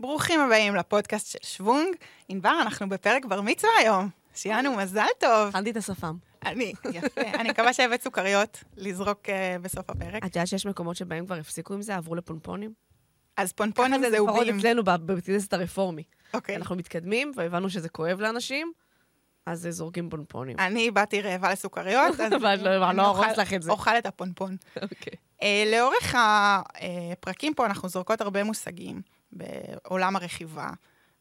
ברוכים הבאים לפודקאסט של שוונג. ענבר, אנחנו בפרק בר מצווה היום. שיהיה לנו מזל טוב. אכלתי את השפם. אני, יפה. אני מקווה שהבאת סוכריות לזרוק uh, בסוף הפרק. את יודעת שיש מקומות שבהם כבר הפסיקו עם זה, עברו לפונפונים? אז פונפונים זה לפחות זהובים. אצלנו בבית כנסת הרפורמי. אוקיי. אנחנו מתקדמים, והבנו שזה כואב לאנשים, אז זורקים פונפונים. אני באתי רעבה לסוכריות, אז אבל לא- אני לא אוכל- את זה. אוכל את הפונפון. אוקיי. אה, לאורך הפרקים פה אנחנו זורקות הרבה מושגים בעולם הרכיבה,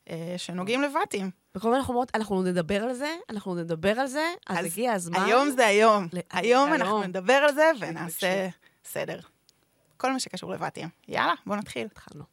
אה, שנוגעים לבתים. וכל הזמן אנחנו אומרות, אנחנו נדבר על זה, אנחנו נדבר על זה, אז אז הגיע הזמן. היום זה היום. ל- היום היום. אנחנו נדבר על זה ונעשה סדר. כל מה שקשור לבתים. יאללה, בוא נתחיל. התחלנו.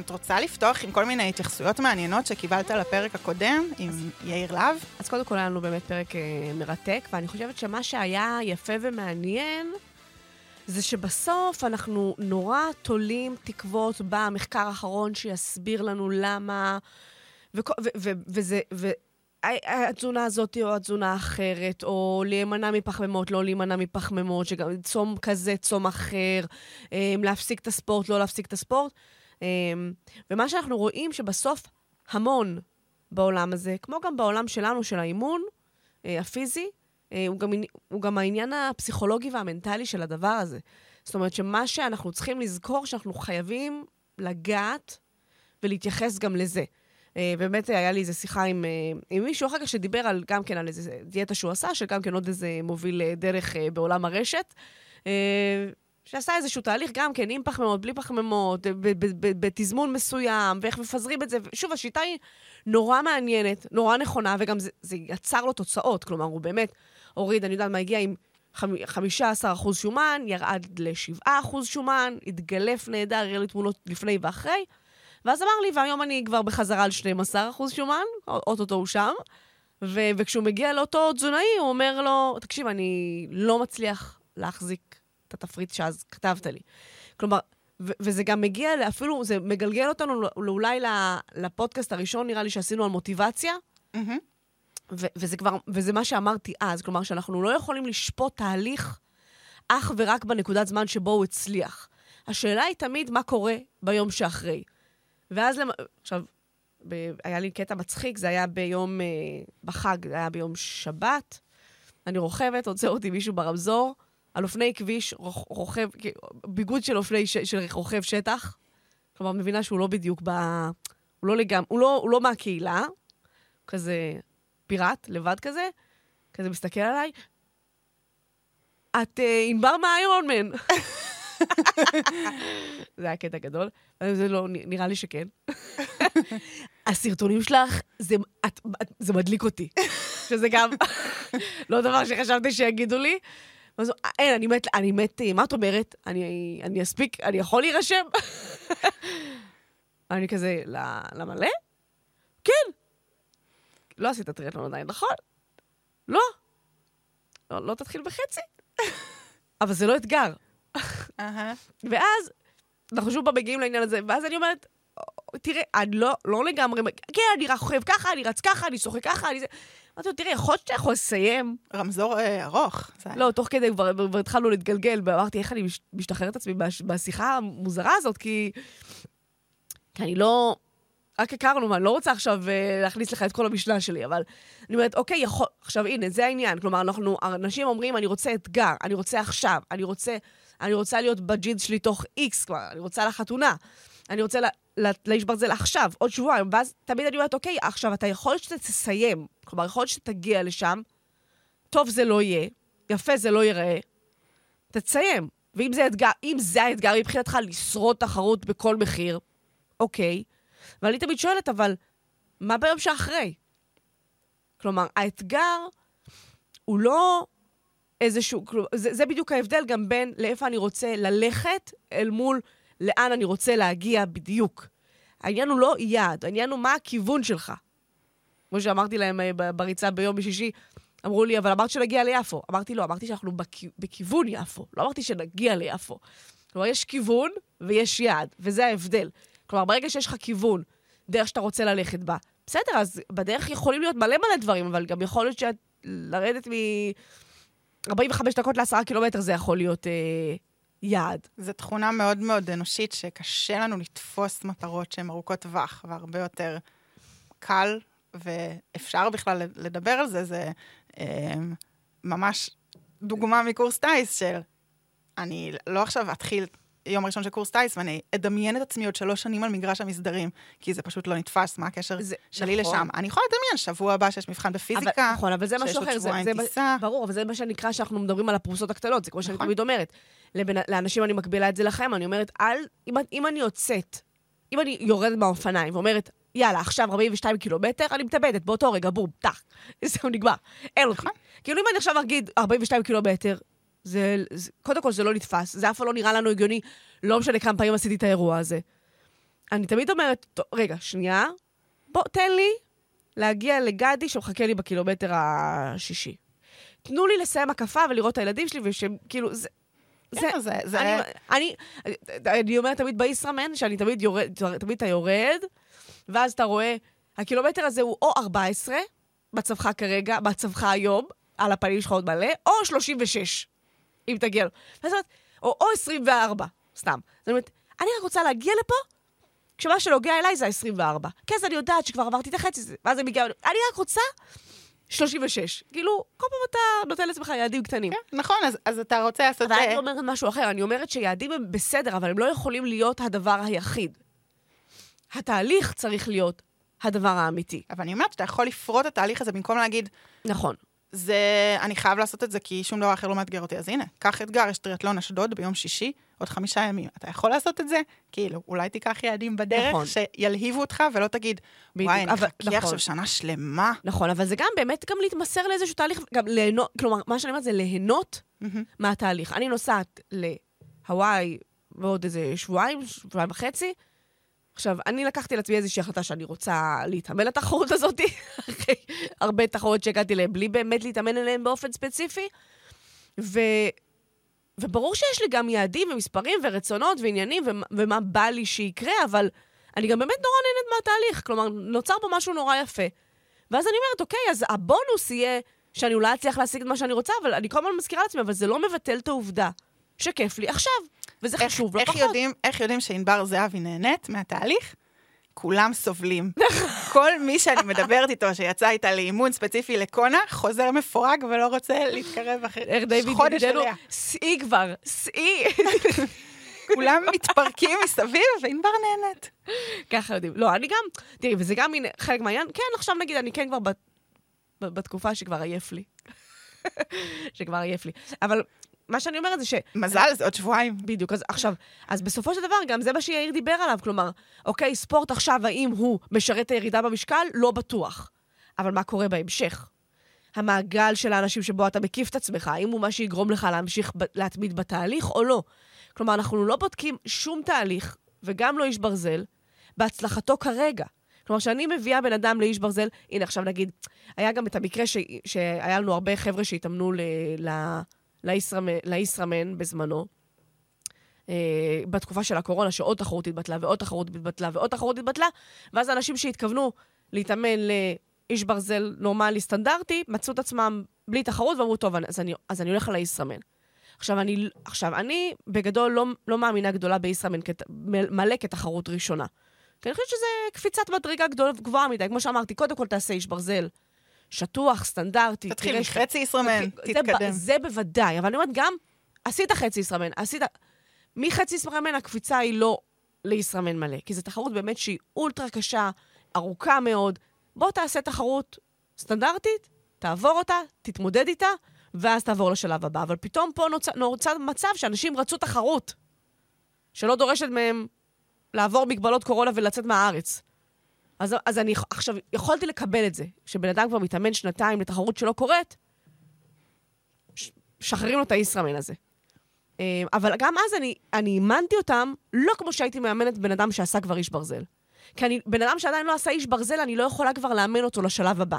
את רוצה לפתוח עם כל מיני התייחסויות מעניינות שקיבלת לפרק הקודם עם יאיר להב? אז קודם כל היה לנו באמת פרק אה, מרתק, ואני חושבת שמה שהיה יפה ומעניין, זה שבסוף אנחנו נורא תולים תקוות במחקר האחרון שיסביר לנו למה, ו- וזה... התזונה הזאת או התזונה האחרת, או להימנע מפחמימות, לא להימנע מפחמימות, שגם צום כזה, צום אחר, אה, להפסיק את הספורט, לא להפסיק את הספורט. אה, ומה שאנחנו רואים שבסוף המון בעולם הזה, כמו גם בעולם שלנו, של האימון אה, הפיזי, אה, הוא, גם, הוא גם העניין הפסיכולוגי והמנטלי של הדבר הזה. זאת אומרת שמה שאנחנו צריכים לזכור, שאנחנו חייבים לגעת ולהתייחס גם לזה. אה, באמת היה לי איזו שיחה עם, עם מישהו אחר כך שדיבר על, גם כן על איזו דיאטה שהוא עשה, שגם כן עוד איזה מוביל דרך בעולם הרשת. שעשה איזשהו תהליך גם כן, עם פחמימות, בלי פחמימות, בתזמון מסוים, ואיך מפזרים את זה. שוב, השיטה היא נורא מעניינת, נורא נכונה, וגם זה, זה יצר לו תוצאות. כלומר, הוא באמת הוריד, אני יודעת מה, הגיע עם חמ- 15% שומן, ירד ל-7% שומן, התגלף נהדר, הראה לי תמונות לפני ואחרי. ואז אמר לי, והיום אני כבר בחזרה על 12% שומן, או- אוטוטו הוא שם. ו- וכשהוא מגיע לאותו תזונאי, הוא אומר לו, תקשיב, אני לא מצליח להחזיק את התפריט שאז כתבת לי. כלומר, ו- וזה גם מגיע, אפילו, זה מגלגל אותנו אולי לפודקאסט הראשון, נראה לי, שעשינו על מוטיבציה, מהמם. ו- וזה כבר, וזה מה שאמרתי אז, כלומר, שאנחנו לא יכולים לשפוט תהליך אך ורק בנקודת זמן שבו הוא הצליח. השאלה היא תמיד מה קורה ביום שאחרי. ואז, למ... עכשיו, ב... היה לי קטע מצחיק, זה היה ביום, אה, בחג, זה היה ביום שבת. אני רוכבת, עוצר אותי מישהו ברמזור, על אופני כביש, רוכ... רוכב, ביגוד של אופני, ש... של רוכב שטח. כלומר, מבינה שהוא לא בדיוק ב... הוא לא לגמרי, הוא לא, הוא לא מהקהילה, כזה פיראט, לבד כזה, כזה מסתכל עליי. את אה, ענבר מהאיירון מן. זה היה קטע גדול, זה לא, נראה לי שכן. הסרטונים שלך, זה, את, את, זה מדליק אותי. שזה גם לא דבר שחשבתי שיגידו לי. אז הוא, אין, אני מת, אני מת, אה, מה את אומרת? אני, אני אספיק, אני יכול להירשם? אני כזה, "ל- למלא? כן. לא עשית טריאטלון עדיין, נכון? לא. לא, לא תתחיל בחצי. אבל זה לא אתגר. ואז, אנחנו שוב פעם מגיעים לעניין הזה, ואז אני אומרת, תראה, אני לא, לא לגמרי, כן, אני רוכב ככה, אני רץ ככה, אני שוחה ככה, אני זה... אמרתי לו, תראה, יכול להיות שאתה יכול לסיים. רמזור אה, ארוך. לא, תוך כדי כבר, כבר התחלנו להתגלגל, ואמרתי, איך אני מש- משתחררת עצמי בשיחה המוזרה הזאת, כי... כי אני לא... רק הכרנו, ואני לא רוצה עכשיו אה, להכניס לך את כל המשנה שלי, אבל אני אומרת, אוקיי, יכול... עכשיו, הנה, זה העניין. כלומר, אנחנו, אנשים אומרים, אני רוצה אתגר, אני רוצה עכשיו, אני רוצה, אני רוצה להיות בג'ינס שלי תוך איקס, כלומר, אני רוצה לחתונה, אני רוצה לה, לאיש ברזל עכשיו, עוד שבועיים, ואז תמיד אני אומרת, אוקיי, עכשיו, אתה יכול שאתה תסיים, כלומר, יכול להיות שאתה תגיע לשם, טוב זה לא יהיה, יפה זה לא ייראה, תסיים. ואם זה, אתגר, זה האתגר מבחינתך לשרוד תחרות בכל מחיר, אוקיי. ואני תמיד שואלת, אבל מה ביום שאחרי? כלומר, האתגר הוא לא איזשהו... זה, זה בדיוק ההבדל גם בין לאיפה אני רוצה ללכת אל מול לאן אני רוצה להגיע בדיוק. העניין הוא לא יעד, העניין הוא מה הכיוון שלך. כמו שאמרתי להם אה, בריצה ביום בשישי, אמרו לי, אבל אמרת שנגיע ליפו. אמרתי, לא, אמרתי שאנחנו בכ... בכיוון יפו, לא אמרתי שנגיע ליפו. כלומר, יש כיוון ויש יעד, וזה ההבדל. כלומר, ברגע שיש לך כיוון, דרך שאתה רוצה ללכת בה, בסדר, אז בדרך יכולים להיות מלא מלא דברים, אבל גם יכול להיות שאת לרדת מ... 45 דקות ל-10 קילומטר זה יכול להיות אה, יעד. זו תכונה מאוד מאוד אנושית, שקשה לנו לתפוס מטרות שהן ארוכות טווח, והרבה יותר קל, ואפשר בכלל לדבר על זה, זה אה, ממש דוגמה מקורס טיס של אני לא עכשיו אתחיל יום ראשון של קורס טיס, ואני אדמיין את עצמי עוד שלוש שנים על מגרש המסדרים, כי זה פשוט לא נתפס, מה הקשר זה- שלי נכון. לשם. אני יכולה לדמיין, שבוע הבא שיש מבחן בפיזיקה, אבל, נכון, אבל זה משהו עוד אחר. זה, שבועיים זה, טיסה. ברור, אבל זה מה שנקרא שאנחנו מדברים על הפרוסות הקטנות, זה כמו שאני נכון. תמיד אומרת. לבנ... לאנשים אני מקבילה את זה לכם, אני אומרת, אל, אם, אם אני יוצאת, אם אני יורדת מהאופניים ואומרת, יאללה, עכשיו 42 קילומטר, אני מתאבדת, באותו רגע, בום, טח, זהו, נגמר, אין אותי. נכון. כאילו, אם אני עכשיו אגיד 42 קילומטר, זה, זה, קודם כל זה לא נתפס, זה אף פעם לא נראה לנו הגיוני, לא משנה כמה פעמים עשיתי את האירוע הזה. אני תמיד אומרת, "טוב, רגע, שנייה, בוא, תן לי להגיע לגדי שמחכה לי בקילומטר השישי. תנו לי לסיים הקפה ולראות את הילדים שלי, ושהם, כאילו, זה... כן, זה- זה- אני, אני, אני אומרת תמיד בישראמן, שאני תמיד יורד, תמיד אתה יורד, ואז אתה רואה, הקילומטר הזה הוא או 14, מצבך כרגע, מצבך היום, על הפנים שלך עוד מלא, או 36, אם תגיע לו. ואז אומרת, או, או 24, סתם. זאת אומרת, אני רק רוצה להגיע לפה, כשמה שנוגע אליי זה ה-24. כן, אז אני יודעת שכבר עברתי את החצי, זה- ואז אני מגיעה, אני רק רוצה 36. כאילו, כל פעם אתה נותן לעצמך יעדים קטנים. כן, נכון, אז- אז אתה רוצה לעשות... אבל אני אה, אומרת משהו אחר, אני אומרת שיעדים הם בסדר, אבל הם לא יכולים להיות הדבר היחיד. התהליך צריך להיות הדבר האמיתי. אבל אני אומרת שאתה יכול לפרוט את התהליך הזה במקום להגיד, נכון. זה, אני חייב לעשות את זה כי שום דבר אחר לא מאתגר אותי. אז הנה, קח אתגר, יש טריאטלון אשדוד ביום שישי, עוד חמישה ימים. אתה יכול לעשות את זה? כאילו, אולי תיקח יעדים בדרך נכון. שילהיבו אותך, ולא תגיד, בדיוק, וואי, אני אחכה נכון. עכשיו שנה שלמה. נכון, אבל זה גם באמת גם להתמסר לאיזשהו תהליך, גם ליהנות, כלומר, מה שאני אומרת זה ליהנות מהמם. מהתהליך. אני נוסעת להוואי בעוד איזה שבועיים, שבועיים וחצי. עכשיו, אני לקחתי על עצמי איזושהי החלטה שאני רוצה להתאמן לתחרות הזאת, אחרי הרבה תחרויות שהגעתי אליהן, בלי באמת להתאמן אליהן באופן ספציפי. ו... וברור שיש לי גם יעדים ומספרים ורצונות ועניינים ומה, ומה בא לי שיקרה, אבל אני גם באמת נורא נהנית מהתהליך. כלומר, נוצר פה משהו נורא יפה. ואז אני אומרת, אוקיי, אז הבונוס יהיה שאני אולי אצליח להשיג את מה שאני רוצה, אבל אני כל הזמן מזכירה לעצמי, אבל זה לא מבטל את העובדה שכיף לי עכשיו, וזה איך- חשוב לא איך פחות. יודעים, איך יודעים שענבר זהבי נהנית מהתהליך? כולם סובלים. כל מי שאני מדברת איתו, שיצא איתה לאימון ספציפי לקונה, חוזר מפורק ולא רוצה להתקרב אחרי חודש אליה. שיא כבר, שיא. כולם מתפרקים מסביב, וענבר נהנית. ככה יודעים. לא, אני גם, תראי, וזה גם מין חלק מהעניין, כן, עכשיו נגיד, אני כן כבר בת- בתקופה שכבר עייף לי. שכבר עייף לי. אבל מה שאני אומרת זה ש... מזל, זה עוד שבועיים. בדיוק, אז עכשיו, אז בסופו של דבר, גם זה מה שיאיר דיבר עליו, כלומר, אוקיי, ספורט עכשיו, האם הוא משרת את הירידה במשקל? לא בטוח. אבל מה קורה בהמשך? המעגל של האנשים שבו אתה מקיף את עצמך, האם הוא מה שיגרום לך להמשיך להתמיד בתהליך או לא? כלומר, אנחנו לא בודקים שום תהליך, וגם לא איש ברזל, בהצלחתו כרגע. כלומר, כשאני מביאה בן אדם לאיש ברזל, הנה עכשיו נגיד, היה גם את המקרה ש... שהיה לנו הרבה חבר'ה שהתאמנו ל... ל... לישראמן, לישראמן בזמנו, אה, בתקופה של הקורונה, שעוד תחרות התבטלה ועוד תחרות התבטלה ועוד תחרות התבטלה, ואז אנשים שהתכוונו להתאמן לאיש ברזל נורמלי, סטנדרטי, מצאו את עצמם בלי תחרות ואמרו, טוב, אז אני, אז אני הולך לישראמן. עכשיו, אני, עכשיו, אני בגדול לא, לא מאמינה גדולה בישראמן כת, מלא כתחרות ראשונה. כי אני חושבת שזה קפיצת מדרגה גדולה, גבוהה מדי. כמו שאמרתי, קודם כל תעשה איש ברזל שטוח, סטנדרטי. תתחיל מחצי ישראמן, תתקדם. זה בוודאי, אבל אני אומרת, גם עשית חצי ישראמן, עשית... מחצי ישראמן הקפיצה היא לא לישראמן מלא, כי זו תחרות באמת שהיא אולטרה קשה, ארוכה מאוד. בוא תעשה תחרות סטנדרטית, תעבור אותה, תתמודד איתה, ואז תעבור לשלב הבא. אבל פתאום פה נוצר, נוצר מצב שאנשים רצו תחרות, שלא דורשת מהם לעבור מגבלות קורונה ולצאת מהארץ. אז, אז אני עכשיו, יכולתי לקבל את זה, שבן אדם כבר מתאמן שנתיים לתחרות שלא קורית, משחררים לו את הישראמן הזה. אה, אבל גם אז אני, אני אימנתי אותם לא כמו שהייתי מאמנת בן אדם שעשה כבר איש ברזל. כי אני, בן אדם שעדיין לא עשה איש ברזל, אני לא יכולה כבר לאמן אותו לשלב הבא.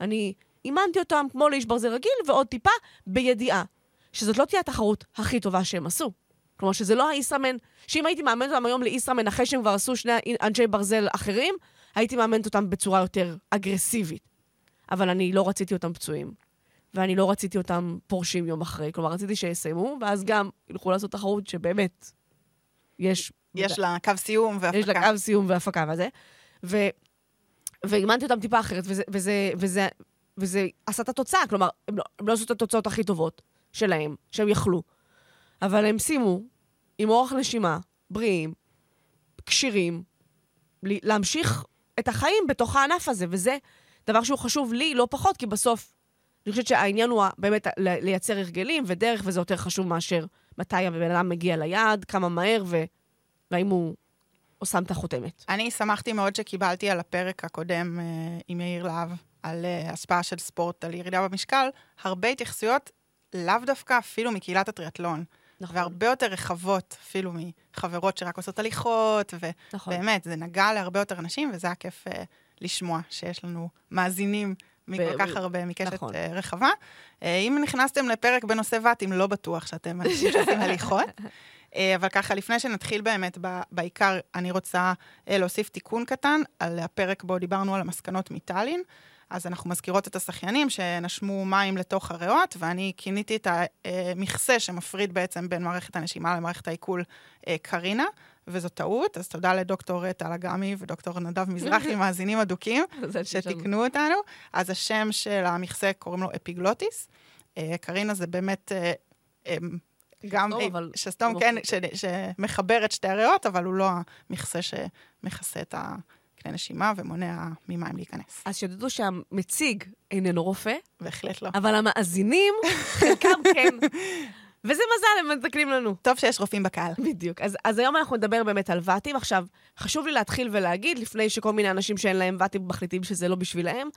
אני אימנתי אותם כמו לאיש ברזל רגיל, ועוד טיפה בידיעה שזאת לא תהיה התחרות הכי טובה שהם עשו. כלומר, שזה לא הישראמן, שאם הייתי מאמנת אותם היום לישראמן אחרי שהם כבר עשו שני אנשי ברזל אחרים, הייתי מאמנת אותם בצורה יותר אגרסיבית. אבל אני לא רציתי אותם פצועים, ואני לא רציתי אותם פורשים יום אחרי. כלומר, רציתי שיסיימו, ואז גם ילכו לעשות תחרות שבאמת יש... יש לה קו סיום והפקה. יש לה קו סיום והפקה וזה. ו... ואימנתי אותם טיפה אחרת, וזה, וזה, וזה, וזה עשה את התוצאה. כלומר, הם לא, הם לא עשו את התוצאות הכי טובות שלהם, שהם יכלו. אבל הם סיימו עם אורך נשימה, בריאים, כשירים, להמשיך את החיים בתוך הענף הזה, וזה דבר שהוא חשוב לי לא פחות, כי בסוף, אני חושבת שהעניין הוא באמת לייצר הרגלים ודרך, וזה יותר חשוב מאשר מתי הבן אדם מגיע ליעד, כמה מהר, ו... והאם הוא או שם את החותמת. אני שמחתי מאוד שקיבלתי על הפרק הקודם uh, עם יאיר להב, על uh, השפעה של ספורט, על ירידה במשקל, הרבה התייחסויות, לאו דווקא אפילו מקהילת הטריאטלון. נכון. והרבה יותר רחבות, אפילו מחברות שרק עושות הליכות, ובאמת, נכון. זה נגע להרבה יותר אנשים, וזה היה כיף uh, לשמוע שיש לנו מאזינים מכל כך הרבה, מקשת נכון. uh, רחבה. Uh, אם נכנסתם לפרק בנושא ואטים, לא בטוח שאתם אנשים שעושים הליכות. אה, אבל ככה, לפני שנתחיל באמת בעיקר, אני רוצה אה, להוסיף תיקון קטן על הפרק בו דיברנו על המסקנות מטאלין. אז אנחנו מזכירות את השחיינים שנשמו מים לתוך הריאות, ואני כיניתי את המכסה שמפריד בעצם בין מערכת הנשימה למערכת העיכול אה, קרינה, וזו טעות, אז תודה לדוקטור טל אגמי ודוקטור נדב מזרחי, מאזינים אדוקים, שתיקנו אותנו. אז השם של המכסה קוראים לו אפיגלוטיס. קרינה זה באמת גם שסתום, אבל... שסתום לא... כן, ש, שמחבר את שתי הריאות, אבל הוא לא המכסה שמכסה את הכלי נשימה ומונע ממים להיכנס. אז שתדעו שהמציג איננו רופא. בהחלט לא. אבל המאזינים, חלקם כן. וזה מזל, הם מתקנים לנו. טוב שיש רופאים בקהל. בדיוק. אז, אז היום אנחנו נדבר באמת על ואטים. עכשיו, חשוב לי להתחיל ולהגיד, לפני שכל מיני אנשים שאין להם ואטים מחליטים שזה לא בשבילהם,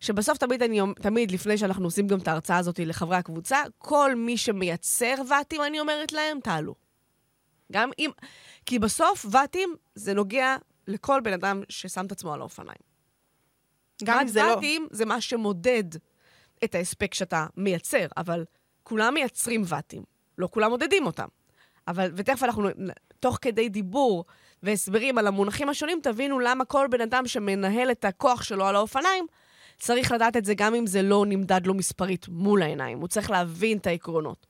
שבסוף תמיד אני, תמיד לפני שאנחנו עושים גם את ההרצאה הזאת לחברי הקבוצה, כל מי שמייצר ואטים, אני אומרת להם, תעלו. גם אם... כי בסוף ואטים זה נוגע לכל בן אדם ששם את עצמו על האופניים. גם אם זה לא... ואטים זה מה שמודד את ההספק שאתה מייצר, אבל כולם מייצרים ואטים, לא כולם מודדים אותם. אבל, ותכף אנחנו, תוך כדי דיבור והסברים על המונחים השונים, תבינו למה כל בן אדם שמנהל את הכוח שלו על האופניים, צריך לדעת את זה גם אם זה לא נמדד לו מספרית מול העיניים. הוא צריך להבין את העקרונות.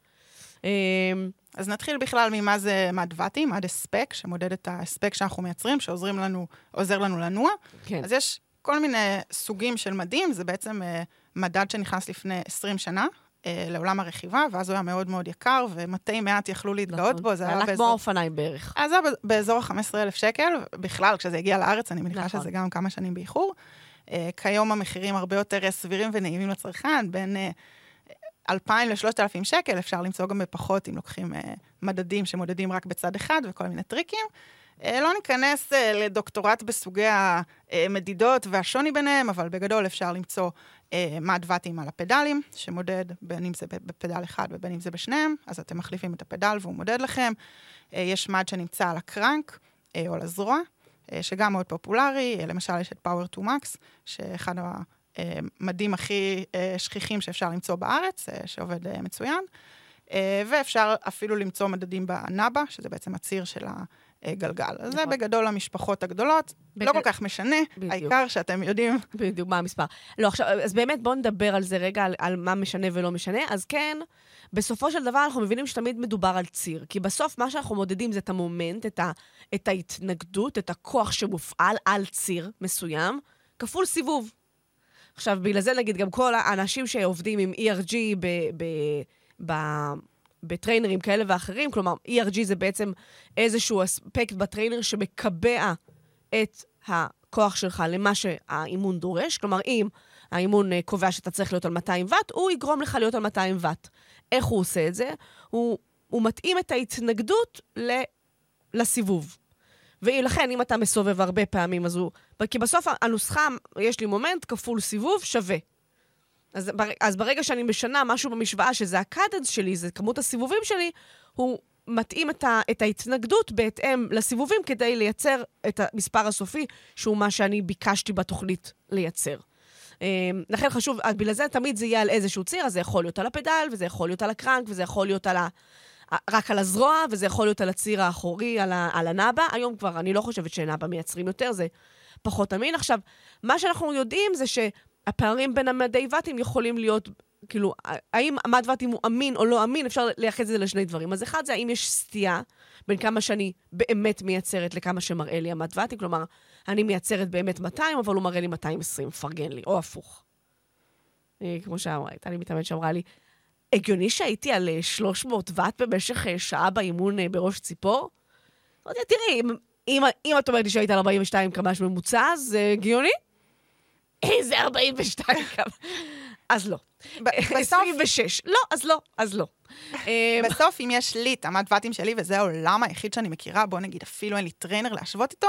אמ, אז נתחיל בכלל ממה זה מד ואטים, מד הספק, שמודד את ההספק שאנחנו מייצרים, שעוזר לנו, לנו לנוע. כן. אז יש כל מיני סוגים של מדים, זה בעצם uh, מדד שנכנס לפני 20 שנה. uh, לעולם הרכיבה, ואז הוא היה מאוד מאוד יקר, ומתי מעט יכלו להתגאות נכון. בו, זה היה באזור... הלך כמו האופניים בערך. אז זה היה באזור ה-15,000 שקל, בכלל, כשזה הגיע לארץ, אני מניחה נכון. שזה גם כמה שנים באיחור. Uh, כיום המחירים הרבה יותר סבירים ונעימים לצרכן, בין 2,000 ל-3,000 שקל, אפשר למצוא גם בפחות אם לוקחים uh, מדדים שמודדים רק בצד אחד וכל מיני טריקים. Uh, לא ניכנס uh, לדוקטורט בסוגי המדידות והשוני ביניהם, אבל בגדול אפשר למצוא uh, מד ואטים על הפדלים, שמודד בין אם זה בפדל אחד ובין אם זה בשניהם, אז אתם מחליפים את הפדל והוא מודד לכם. Uh, יש מד שנמצא על הקרנק uh, או על הזרוע. אה, שגם מאוד פופולרי, אה, למשל יש את Power to Max, שאחד המדים הכי אה, שכיחים שאפשר למצוא בארץ, שעובד מצוין, ואפשר אפילו למצוא מדדים בנאבה, שזה בעצם הציר של הגלגל. אז זה נכון. בגדול המשפחות הגדולות, בג... לא כל כך משנה, בדיוק. העיקר שאתם יודעים. בדיוק, מה המספר. לא, עכשיו, אז באמת בואו נדבר על זה רגע, על, על מה משנה ולא משנה. אז כן, בסופו של דבר אנחנו מבינים שתמיד מדובר על ציר. כי בסוף מה שאנחנו מודדים זה את המומנט, את, ה, את ההתנגדות, את הכוח שמופעל על ציר מסוים, כפול סיבוב. עכשיו, בגלל זה נגיד, גם כל האנשים שעובדים עם ERG ב... ב, ב בטריינרים כאלה ואחרים, כלומר, ERG זה בעצם איזשהו אספקט בטריינר שמקבע את הכוח שלך למה שהאימון דורש. כלומר, אם האימון אה, קובע שאתה צריך להיות על 200 ואט, הוא יגרום לך להיות על 200 ואט. איך הוא עושה את זה? הוא, הוא מתאים את ההתנגדות ל, לסיבוב. ולכן, אם אתה מסובב הרבה פעמים, אז הוא... כי בסוף הנוסחה, יש לי מומנט כפול סיבוב שווה. אז, אז ברגע שאני משנה משהו במשוואה, שזה ה cadence שלי, זה כמות הסיבובים שלי, הוא מתאים את, ה, את ההתנגדות בהתאם לסיבובים כדי לייצר את המספר הסופי, שהוא מה שאני ביקשתי בתוכנית לייצר. אמ, לכן חשוב, בגלל זה תמיד זה יהיה על איזשהו ציר, אז זה יכול להיות על הפדל, וזה יכול להיות על ה crank, וזה יכול להיות על, ה, רק על הזרוע, וזה יכול להיות על הציר האחורי, על, ה, על הנאבה. היום כבר, אני לא חושבת שנאבה מייצרים יותר, זה פחות אמין. עכשיו, מה שאנחנו יודעים זה שהפערים בין המדי ואטים יכולים להיות, כאילו, האם מד ואטים הוא אמין או לא אמין, אפשר לייחד את זה לשני דברים. אז אחד זה האם יש סטייה בין כמה שאני באמת מייצרת לכמה שמראה לי המד ואטים, כלומר, אני מייצרת באמת 200, אבל הוא מראה לי 220, מפרגן לי, או הפוך. אה, כמו שאמרה, הייתה לי מתאמנת שאמרה לי, הגיוני שהייתי על 300 אה, ואט במשך אה, שעה באימון בראש ציפור? אמרתי, תראי, אם, אם, אם את אומרת לי שהיית על 42 קמ"ש ממוצע, זה הגיוני? איזה 42 קמ"ש. אז לא. בסוף... 26. לא, אז לא, אז לא. בסוף, אם יש לי את המד ואטים שלי, וזה העולם היחיד שאני מכירה, בוא נגיד, אפילו אין לי trainer להשוות איתו,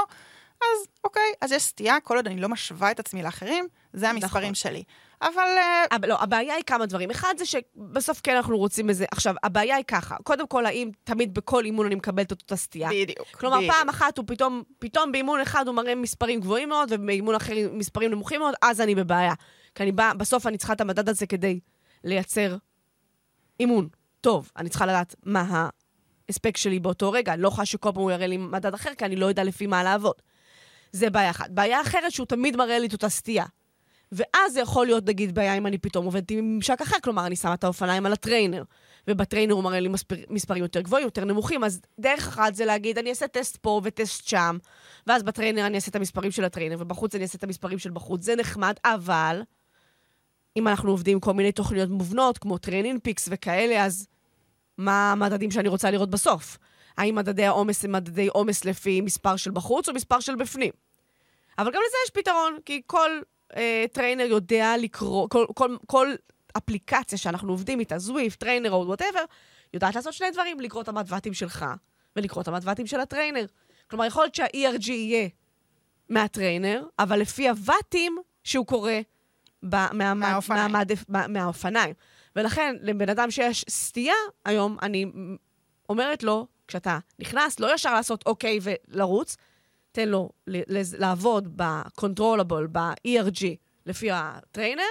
אז אוקיי, אז יש סטייה, כל עוד אני לא משווה את עצמי לאחרים, זה המספרים נכון. שלי. אבל... אה, אבל לא, הבעיה היא כמה דברים. אחד זה שבסוף כן אנחנו רוצים איזה... עכשיו, הבעיה היא ככה, קודם כל, האם תמיד בכל אימון אני מקבלת את אותה סטייה? בדיוק. כלומר, בדיוק. פעם אחת הוא פתאום, פתאום באימון אחד הוא מראה מספרים גבוהים מאוד, ובאימון אחר מספרים נמוכים מאוד, אז אני בבעיה. כי אני באה, בסוף אני צריכה את המדד הזה כדי לייצר אימון טוב. אני צריכה לדעת מה ההספק שלי באותו רגע. אני לא יכולה שכל פעם הוא יראה לי מדד אחר, כי אני לא יודע לפי מה לעבוד. זה בעיה אחת. בעיה אחרת, שהוא תמיד מראה לי את אותה סטייה. ואז זה יכול להיות, נגיד, בעיה אם אני פתאום עובדת עם ממשק אחר, כלומר, אני שמה את האופניים על ה trainer, וב trainer הוא מראה לי מספר, מספרים יותר גבוהים, יותר נמוכים, אז דרך אחת זה להגיד, אני אעשה טסט פה וטסט שם, ואז ב trainer אני אעשה את המספרים של ה trainer, ובחוץ אני אעשה את המספרים של בחוץ. זה נחמד, אבל אם אנחנו עובדים עם כל מיני תוכניות מובנות, כמו TrainingPeaks וכאלה, אז מה המדדים שאני רוצה לראות בסוף? האם מדדי העומס הם מדדי עומס לפי מספר של בחוץ או מספר של בפנים? אבל גם לזה יש פתרון, כי כל אה, trainer יודע לקרוא, כל, כל, כל אפליקציה שאנחנו עובדים איתה, Zwift, trainer או whatever, יודעת לעשות שני דברים, לקרוא את המד ואטים שלך ולקרוא את המד ואטים של ה trainer. כלומר, יכול להיות שה-ERG יהיה מה trainer, אבל לפי הוואטים שהוא קורא מהאופניים. ולכן, לבן אדם שיש סטייה היום, אני אומרת לו, כשאתה נכנס, לא ישר לעשות אוקיי ולרוץ, תן לו לעבוד ב-controllable, ב-ERG, לפי הטריינר,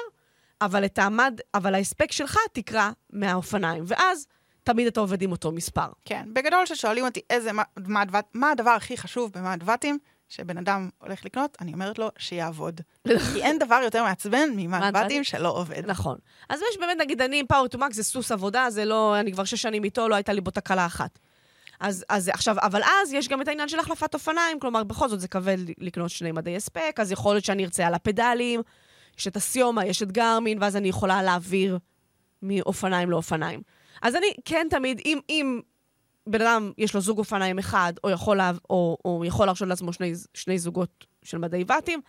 אבל את המד, אבל ההספק שלך תקרא מהאופניים, ואז תמיד אתה עובד עם אותו מספר. כן, בגדול כששואלים אותי איזה ואט, מה הדבר הכי חשוב במד ואטים, שבן אדם הולך לקנות, אני אומרת לו שיעבוד. כי אין דבר יותר מעצבן ממד ואטים שלא עובד. נכון. אז יש באמת, נגיד, אני עם פאוור טו מקס, זה סוס עבודה, זה לא, אני כבר שש שנים איתו, לא הייתה לי בו תקלה אחת. אז, אז עכשיו, אבל אז יש גם את העניין של החלפת אופניים, כלומר, בכל זאת זה כבד לקנות שני מדי הספק, אז יכול להיות שאני ארצה על הפדלים, יש את הסיומה, יש את גרמין, ואז אני יכולה להעביר מאופניים לאופניים. אז אני כן תמיד, אם, אם בן אדם יש לו זוג אופניים אחד, או יכול, או, או יכול להרשות לעצמו שני, שני זוגות של מדי ואטים,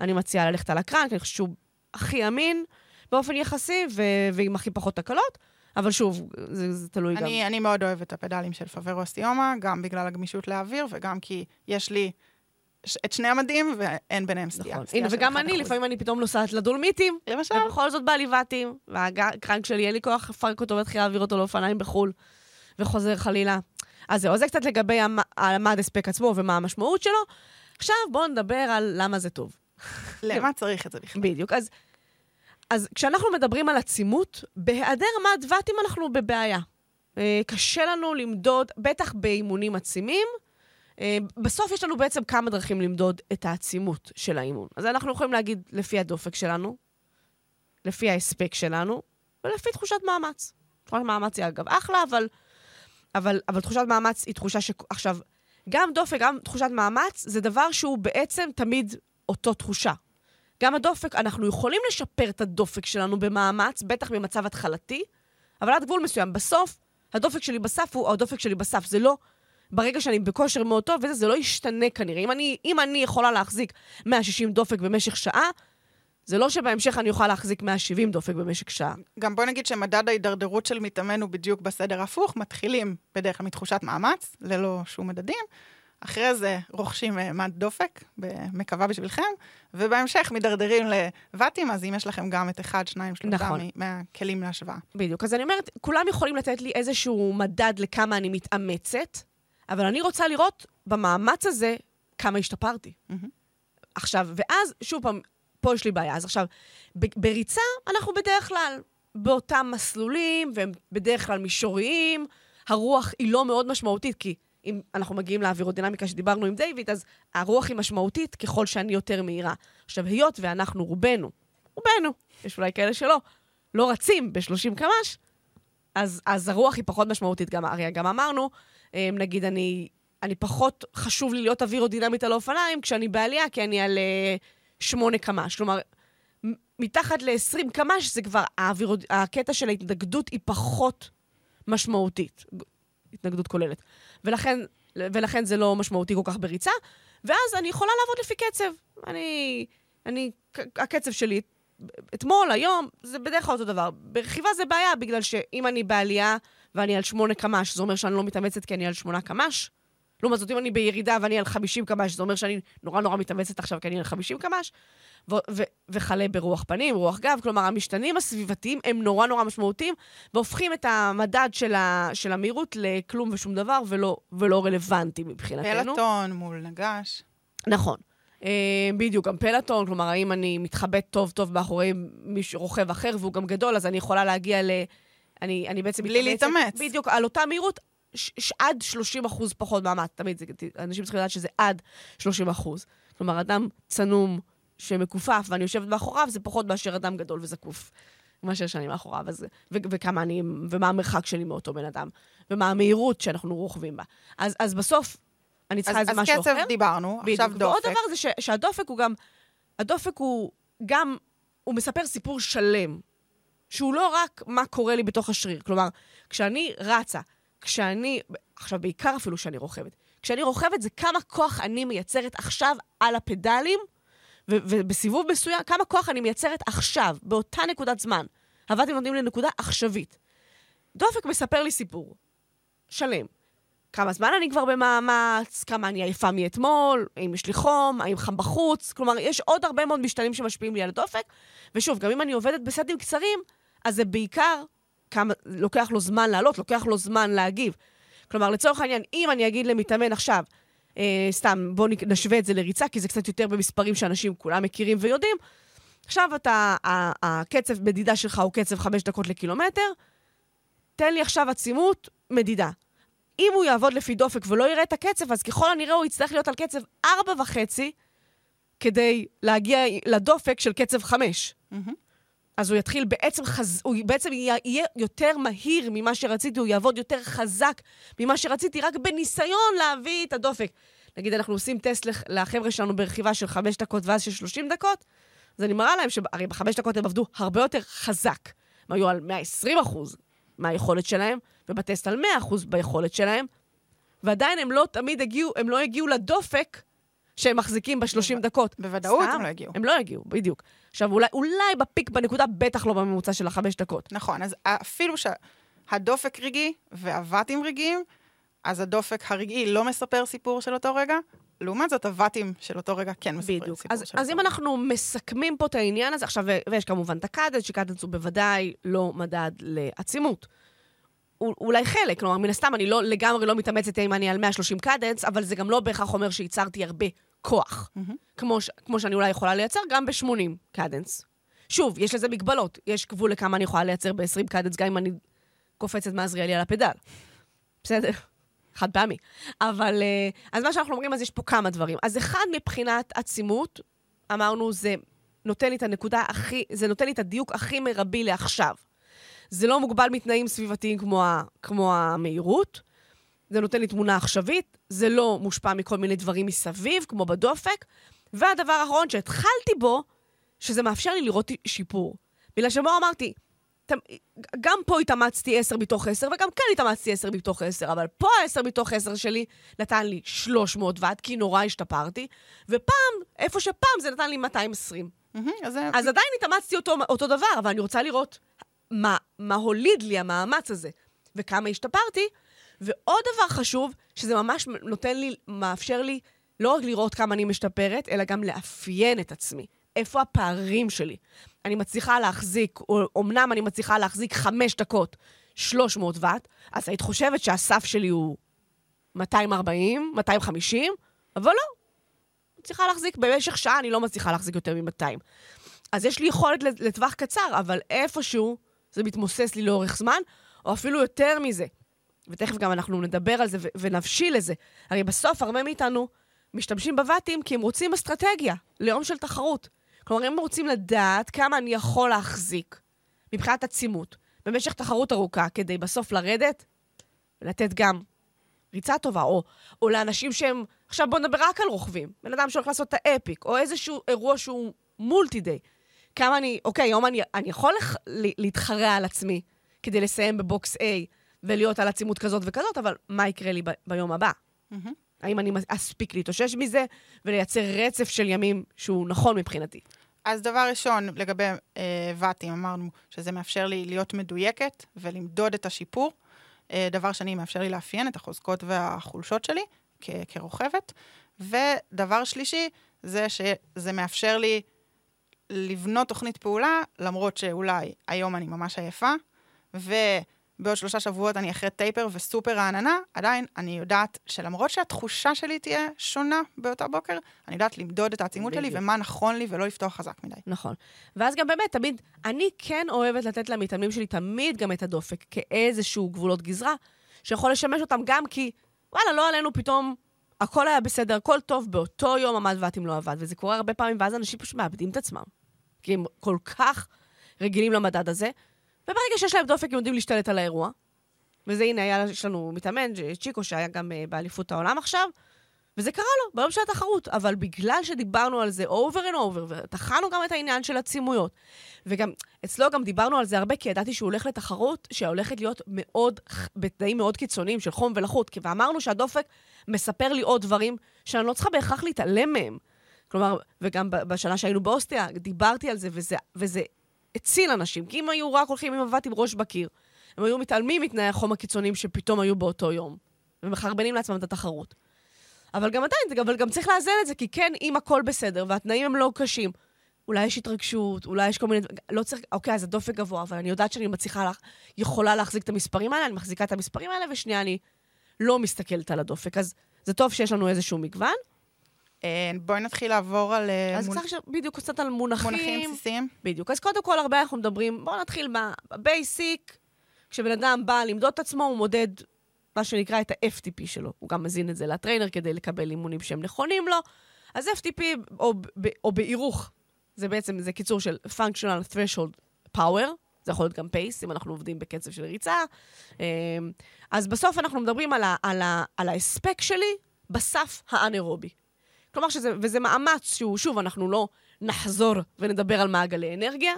אני מציעה ללכת על הקרנק, אני חושבת שהוא הכי אמין באופן יחסי, ו, ועם הכי פחות תקלות. אבל שוב, זה, זה תלוי אני, גם. אני מאוד אוהבת את הפדלים של פאברו סטיומה, גם בגלל הגמישות לאוויר, וגם כי יש לי את שני המדים, ואין ביניהם סטייה. נכון. הנה, וגם אני, לפעמים אני פתאום נוסעת לדולמיטים. למשל. ובכל זאת בא לי ואטים, והקרנק שלי, אין לי כוח לפרק אותו ולהתחיל להעביר אותו לאופניים בחו"ל, וחוזר חלילה. אז זהו, זה קצת לגבי המד הספק עצמו ומה המשמעות שלו. עכשיו בואו נדבר על למה זה טוב. למה צריך את זה בכלל? בדיוק. אז אז כשאנחנו מדברים על עצימות, בהיעדר מד ואטים אנחנו בבעיה. אה, קשה לנו למדוד, בטח באימונים עצימים. אה, בסוף יש לנו בעצם כמה דרכים למדוד את העצימות של האימון. אז אנחנו יכולים להגיד לפי הדופק שלנו, לפי ההספק שלנו, ולפי תחושת מאמץ. תחושת מאמץ היא אגב אחלה, אבל, אבל, אבל תחושת מאמץ היא תחושה ש... עכשיו, גם דופק, גם תחושת מאמץ, זה דבר שהוא בעצם תמיד אותו תחושה. גם הדופק, אנחנו יכולים לשפר את הדופק שלנו במאמץ, בטח במצב התחלתי, אבל עד גבול מסוים. בסוף, הדופק שלי בסף הוא הדופק שלי בסף. זה לא, ברגע שאני בכושר מאוד טוב וזה, זה לא ישתנה כנראה. אם אני, אם אני יכולה להחזיק 160 דופק במשך שעה, זה לא שבהמשך אני אוכל להחזיק 170 דופק במשך שעה. גם בוא נגיד שמדד ההידרדרות של מתאמן הוא בדיוק בסדר הפוך, מתחילים בדרך כלל מתחושת מאמץ, ללא שום מדדים, אחרי זה רוכשים אה, מד דופק, מקווה בשבילכם, ובהמשך מידרדרים לואטים, אז אם יש לכם גם את אחד, שניים, שלושה נכון. מהכלים להשוואה. בדיוק. אז אני אומרת, כולם יכולים לתת לי איזשהו מדד לכמה אני מתאמצת, אבל אני רוצה לראות במאמץ הזה כמה השתפרתי. Mm-hmm. עכשיו, ואז, שוב פעם, פה יש לי בעיה. אז עכשיו, בריצה אנחנו בדרך כלל באותם מסלולים, והם בדרך כלל מישוריים, הרוח היא לא מאוד משמעותית, כי אם אנחנו מגיעים לאווירודינמיקה שדיברנו עם דיוויד, אז הרוח היא משמעותית ככל שאני יותר מהירה. עכשיו, היות ואנחנו רובנו, רובנו, יש אולי כאלה שלא, לא רצים ב-30 קמ"ש, אז, אז הרוח היא פחות משמעותית. גם, הרי גם אמרנו, אה, נגיד, אני, אני פחות חשוב לי להיות אווירודינמית על האופניים כשאני בעלייה, כי אני על 8 קמ"ש. כלומר, מתחת ל-20 קמ"ש זה כבר, האווירוד... הקטע של ההתנגדות היא פחות משמעותית. התנגדות כוללת. ולכן, ולכן זה לא משמעותי כל כך בריצה, ואז אני יכולה לעבוד לפי קצב. אני, אני, הקצב שלי, אתמול, היום, זה בדרך כלל אותו דבר. ברכיבה זה בעיה, בגלל שאם אני בעלייה ואני על 8 קמ"ש, זה אומר שאני לא מתאמצת כי אני על 8 קמ"ש. לעומת זאת, אם אני בירידה ואני על 50 קמ"ש, זה אומר שאני נורא נורא מתאמצת עכשיו כי אני על 50 קמ"ש. וכלה ברוח פנים, רוח גב. כלומר, המשתנים הסביבתיים הם נורא נורא משמעותיים, והופכים את המדד של, ה, של המהירות לכלום ושום דבר, ולא, ולא רלוונטי מבחינתנו. פלטון מול נגש. נכון. Uh, בדיוק, גם פלטון, כלומר, האם אני מתחבאת טוב טוב מאחורי מישהו רוכב אחר והוא גם גדול, אז אני יכולה להגיע ל... אני, אני בעצם בלי להתאמץ. בדיוק, על אותה מהירות, ש, עד 30 אחוז פחות מאמץ. תמיד, זה, אנשים צריכים לדעת שזה עד 30 אחוז. כלומר, אדם צנום, שמכופף ואני יושבת מאחוריו, זה פחות מאשר אדם גדול וזקוף. מאשר שאני מאחוריו, אז, ו- וכמה אני, ומה המרחק שלי מאותו בן אדם, ומה המהירות שאנחנו רוכבים בה. אז, אז בסוף, אני צריכה איזה משהו אחר. אז קצב דיברנו, בדיוק. עכשיו דופק. ועוד דבר זה ש- שהדופק הוא גם, הדופק הוא גם, הוא מספר סיפור שלם, שהוא לא רק מה קורה לי בתוך השריר. כלומר, כשאני רצה, כשאני, עכשיו בעיקר אפילו כשאני רוכבת, כשאני רוכבת זה כמה כוח אני מייצרת עכשיו על הפדלים, ובסיבוב מסוים, כמה כוח אני מייצרת עכשיו, באותה נקודת זמן. עבדתי נותנים לי נקודה עכשווית. דופק מספר לי סיפור שלם. כמה זמן אני כבר במאמץ, כמה אני עייפה מאתמול, האם יש לי חום, האם חם בחוץ. כלומר, יש עוד הרבה מאוד משתנים שמשפיעים לי על הדופק. ושוב, גם אם אני עובדת בסטים קצרים, אז זה בעיקר כמה, לוקח לו זמן לעלות, לוקח לו זמן להגיב. כלומר, לצורך העניין, אם אני אגיד למתאמן עכשיו, אה, סתם, בואו נשווה את זה לריצה, כי זה קצת יותר במספרים שאנשים כולם מכירים ויודעים. עכשיו אתה, הקצב מדידה שלך הוא קצב 5 דקות לקילומטר, תן לי עכשיו עצימות, מדידה. אם הוא יעבוד לפי דופק ולא יראה את הקצב, אז ככל הנראה הוא יצטרך להיות על קצב 4.5 כדי להגיע לדופק של קצב 5. Mm-hmm. אז הוא יתחיל בעצם, חז... הוא בעצם יהיה יותר מהיר ממה שרציתי, הוא יעבוד יותר חזק ממה שרציתי, רק בניסיון להביא את הדופק. נגיד, אנחנו עושים טסט לחבר'ה שלנו ברכיבה של 5 דקות ואז של 30 דקות, אז אני מראה להם שהרי בחמש דקות הם עבדו הרבה יותר חזק. הם היו על 120 אחוז מהיכולת שלהם, ובטסט על 100 אחוז ביכולת שלהם, ועדיין הם לא תמיד הגיעו, הם לא הגיעו לדופק שהם מחזיקים ב-30 דקות. בוודאות סתם, הם לא הגיעו. הם לא הגיעו, בדיוק. עכשיו, אולי, אולי ב peak בנקודה, בטח לא בממוצע של החמש דקות. נכון, אז אפילו שהדופק רגעי והוואטים רגעיים, אז הדופק הרגעי לא מספר סיפור של אותו רגע, לעומת זאת, הוואטים של אותו רגע כן מספרים בדיוק. סיפור אז, של אז אם אנחנו מסכמים פה את העניין הזה, עכשיו, ויש כמובן את ה cadence, ש cadence הוא בוודאי לא מדד לעצימות. אולי חלק, כלומר, מן הסתם אני לא לגמרי לא מתאמצת אם אני על 130 cadence, אבל זה גם לא בהכרח אומר שייצרתי הרבה כוח, mm-hmm. כמו, ש, כמו שאני אולי יכולה לייצר גם ב-80 cadence. שוב, יש לזה מגבלות. יש גבול לכמה אני יכולה לייצר ב-20 cadence, גם אם אני קופצת מעזריאלי על הפדל. בסדר? חד פעמי. אבל, אה, אז מה שאנחנו אומרים, אז יש פה כמה דברים. אז אחד, מבחינת עצימות, אמרנו, זה נותן לי את הנקודה הכי, זה נותן לי את הדיוק הכי מרבי לעכשיו. זה לא מוגבל מתנאים סביבתיים כמו, ה, כמו המהירות, זה נותן לי תמונה עכשווית, זה לא מושפע מכל מיני דברים מסביב, כמו בדופק. והדבר האחרון שהתחלתי בו, שזה מאפשר לי לראות שיפור. בגלל שבו אמרתי, גם פה התאמצתי 10 מתוך 10, וגם כאן התאמצתי 10 מתוך 10, אבל פה ה-10 מתוך 10 שלי נתן לי 300 ועד, כי נורא השתפרתי, ופעם, איפה שפעם זה נתן לי 220. Mm-hmm, אז, אז עדיין התאמצתי אותו, אותו דבר, אבל אני רוצה לראות מה, מה הוליד לי המאמץ הזה, וכמה השתפרתי, ועוד דבר חשוב, שזה ממש נותן לי, מאפשר לי לא רק לראות כמה אני משתפרת, אלא גם לאפיין את עצמי. איפה הפערים שלי? אני מצליחה להחזיק, או אמנם אני מצליחה להחזיק חמש דקות 300 ואט, אז היית חושבת שהסף שלי הוא 240, 250, אבל לא. מצליחה להחזיק, במשך שעה אני לא מצליחה להחזיק יותר מ-200. אז יש לי יכולת לטווח קצר, אבל איפשהו זה מתמוסס לי לאורך זמן, או אפילו יותר מזה. ותכף גם אנחנו נדבר על זה ו- ונבשיל לזה. הרי בסוף הרבה מאיתנו משתמשים בבתים כי הם רוצים אסטרטגיה ליום של תחרות. כלומר, הם רוצים לדעת כמה אני יכול להחזיק מבחינת עצימות במשך תחרות ארוכה, כדי בסוף לרדת ולתת גם ריצה טובה, או, או לאנשים שהם... עכשיו בואו נדבר רק על רוכבים. בן אדם שהולך לעשות את האפיק, או איזשהו אירוע שהוא מולטי-דיי. כמה אני... אוקיי, היום אני, אני יכול לח, להתחרע על עצמי כדי לסיים בבוקס A ולהיות על עצימות כזאת וכזאת, אבל מה יקרה לי ב, ביום הבא? Mm-hmm. האם אני אספיק להתאושש מזה ולייצר רצף של ימים שהוא נכון מבחינתי? אז דבר ראשון, לגבי אה, ואטים, אמרנו שזה מאפשר לי להיות מדויקת ולמדוד את השיפור. אה, דבר שני, מאפשר לי לאפיין את החוזקות והחולשות שלי כ- כרוכבת. ודבר שלישי, זה שזה מאפשר לי לבנות תוכנית פעולה, למרות שאולי היום אני ממש עייפה, ו... בעוד שלושה שבועות אני אחרי טייפר וסופר רעננה, עדיין אני יודעת שלמרות שהתחושה שלי תהיה שונה באותו בוקר, אני יודעת למדוד את העצימות שלי ומה נכון לי ולא לפתוח חזק מדי. נכון. ואז גם באמת, תמיד, אני כן אוהבת לתת למתאמנים שלי תמיד גם את הדופק כאיזשהו גבולות גזרה, שיכול לשמש אותם גם כי, וואלה, לא עלינו פתאום, הכל היה בסדר, הכל טוב, באותו יום עמד ואתם לא עבד, וזה קורה הרבה פעמים, ואז אנשים פשוט מאבדים את עצמם. כי הם כל כך רגילים למדד הזה, וברגע שיש להם דופק, הם יודעים להשתלט על האירוע. וזה, הנה, היה, יש לנו מתאמן, צ'יקו, שהיה גם uh, באליפות העולם עכשיו, וזה קרה לו ביום של התחרות. אבל בגלל שדיברנו על זה over and over, וטחנו גם את העניין של עצימויות, וגם, אצלו גם דיברנו על זה הרבה, כי ידעתי שהוא הולך לתחרות שהולכת להיות מאוד, בתנאים מאוד קיצוניים של חום ולחות, ואמרנו שהדופק מספר לי עוד דברים שאני לא צריכה בהכרח להתעלם מהם. כלומר, וגם בשנה שהיינו באוסטריה, דיברתי על זה, וזה, וזה הציל אנשים. כי אם היו רק הולכים עם מבט עם ראש בקיר, הם היו מתעלמים מתנאי החום הקיצוניים שפתאום היו באותו יום, ומחרבנים לעצמם את התחרות. אבל גם עדיין, אבל גם צריך לאזן את זה, כי כן, אם הכל בסדר והתנאים הם לא קשים, אולי יש התרגשות, אולי יש כל מיני... לא צריך... אוקיי, אז הדופק גבוה, אבל אני יודעת שאני מצליחה, לה, יכולה להחזיק את המספרים האלה, אני מחזיקה את המספרים האלה, ושנייה, אני לא מסתכלת על הדופק. אז זה טוב שיש לנו איזשהו מגוון. אה, בואי נתחיל לעבור על... אה, אז מונ... צריך בדיוק קצת על מונחים. מונחים בסיסיים. בדיוק. אז קודם כל, הרבה אנחנו מדברים, בואו נתחיל בבייסיק. כשבן אדם בא למדוד את עצמו, הוא מודד מה שנקרא את ה-FTP שלו. הוא גם מזין את זה לטריינר כדי לקבל אימונים שהם נכונים לו. אז FTP, או, או בהירוך, זה בעצם, זה קיצור של functional threshold power, זה יכול להיות גם פייס, אם אנחנו עובדים בקצב של ריצה. אה, אז בסוף אנחנו מדברים על, ה, על, ה, על ההספק שלי בסף האנאירובי. כלומר, שזה, וזה מאמץ שהוא, שוב, אנחנו לא נחזור ונדבר על מעגלי אנרגיה.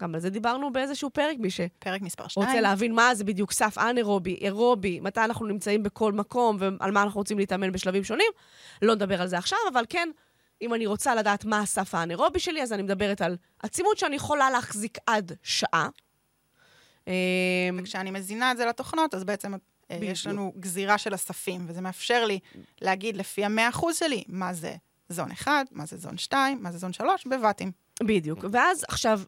גם על זה דיברנו באיזשהו פרק, מי ש... פרק מספר 2. רוצה להבין מה זה בדיוק סף אנאירובי, אירובי, מתי אנחנו נמצאים בכל מקום ועל מה אנחנו רוצים להתאמן בשלבים שונים. לא נדבר על זה עכשיו, אבל כן, אם אני רוצה לדעת מה הסף האנאירובי שלי, אז אני מדברת על עצימות שאני יכולה להחזיק עד שעה. וכשאני מזינה את זה לתוכנות, אז בעצם אה, בדיוק. יש לנו גזירה של אספים, וזה מאפשר לי להגיד לפי המאה אחוז שלי מה זה זון 1, מה זה זון 2, מה זה זון 3, בבתים. בדיוק. ואז עכשיו, אמ,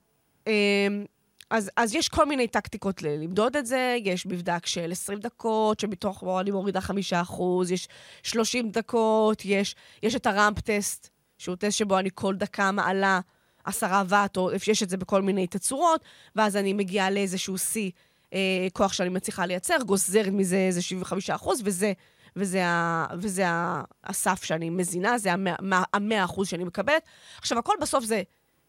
אז, אז יש כל מיני טקטיקות למדוד את זה, יש מבדק של 20 דקות, שמתוך, אני מורידה 5 אחוז, יש 30 דקות, יש, יש את הראמפ טסט, שהוא טסט שבו אני כל דקה מעלה 10 ואט, או יש את זה בכל מיני תצורות, ואז אני מגיעה לאיזשהו שיא אה, כוח שאני מצליחה לייצר, גוזרת מזה איזה 75 אחוז, וזה, וזה, ה, וזה ה, הסף שאני מזינה, זה המאה אחוז שאני מקבלת. עכשיו, הכל בסוף זה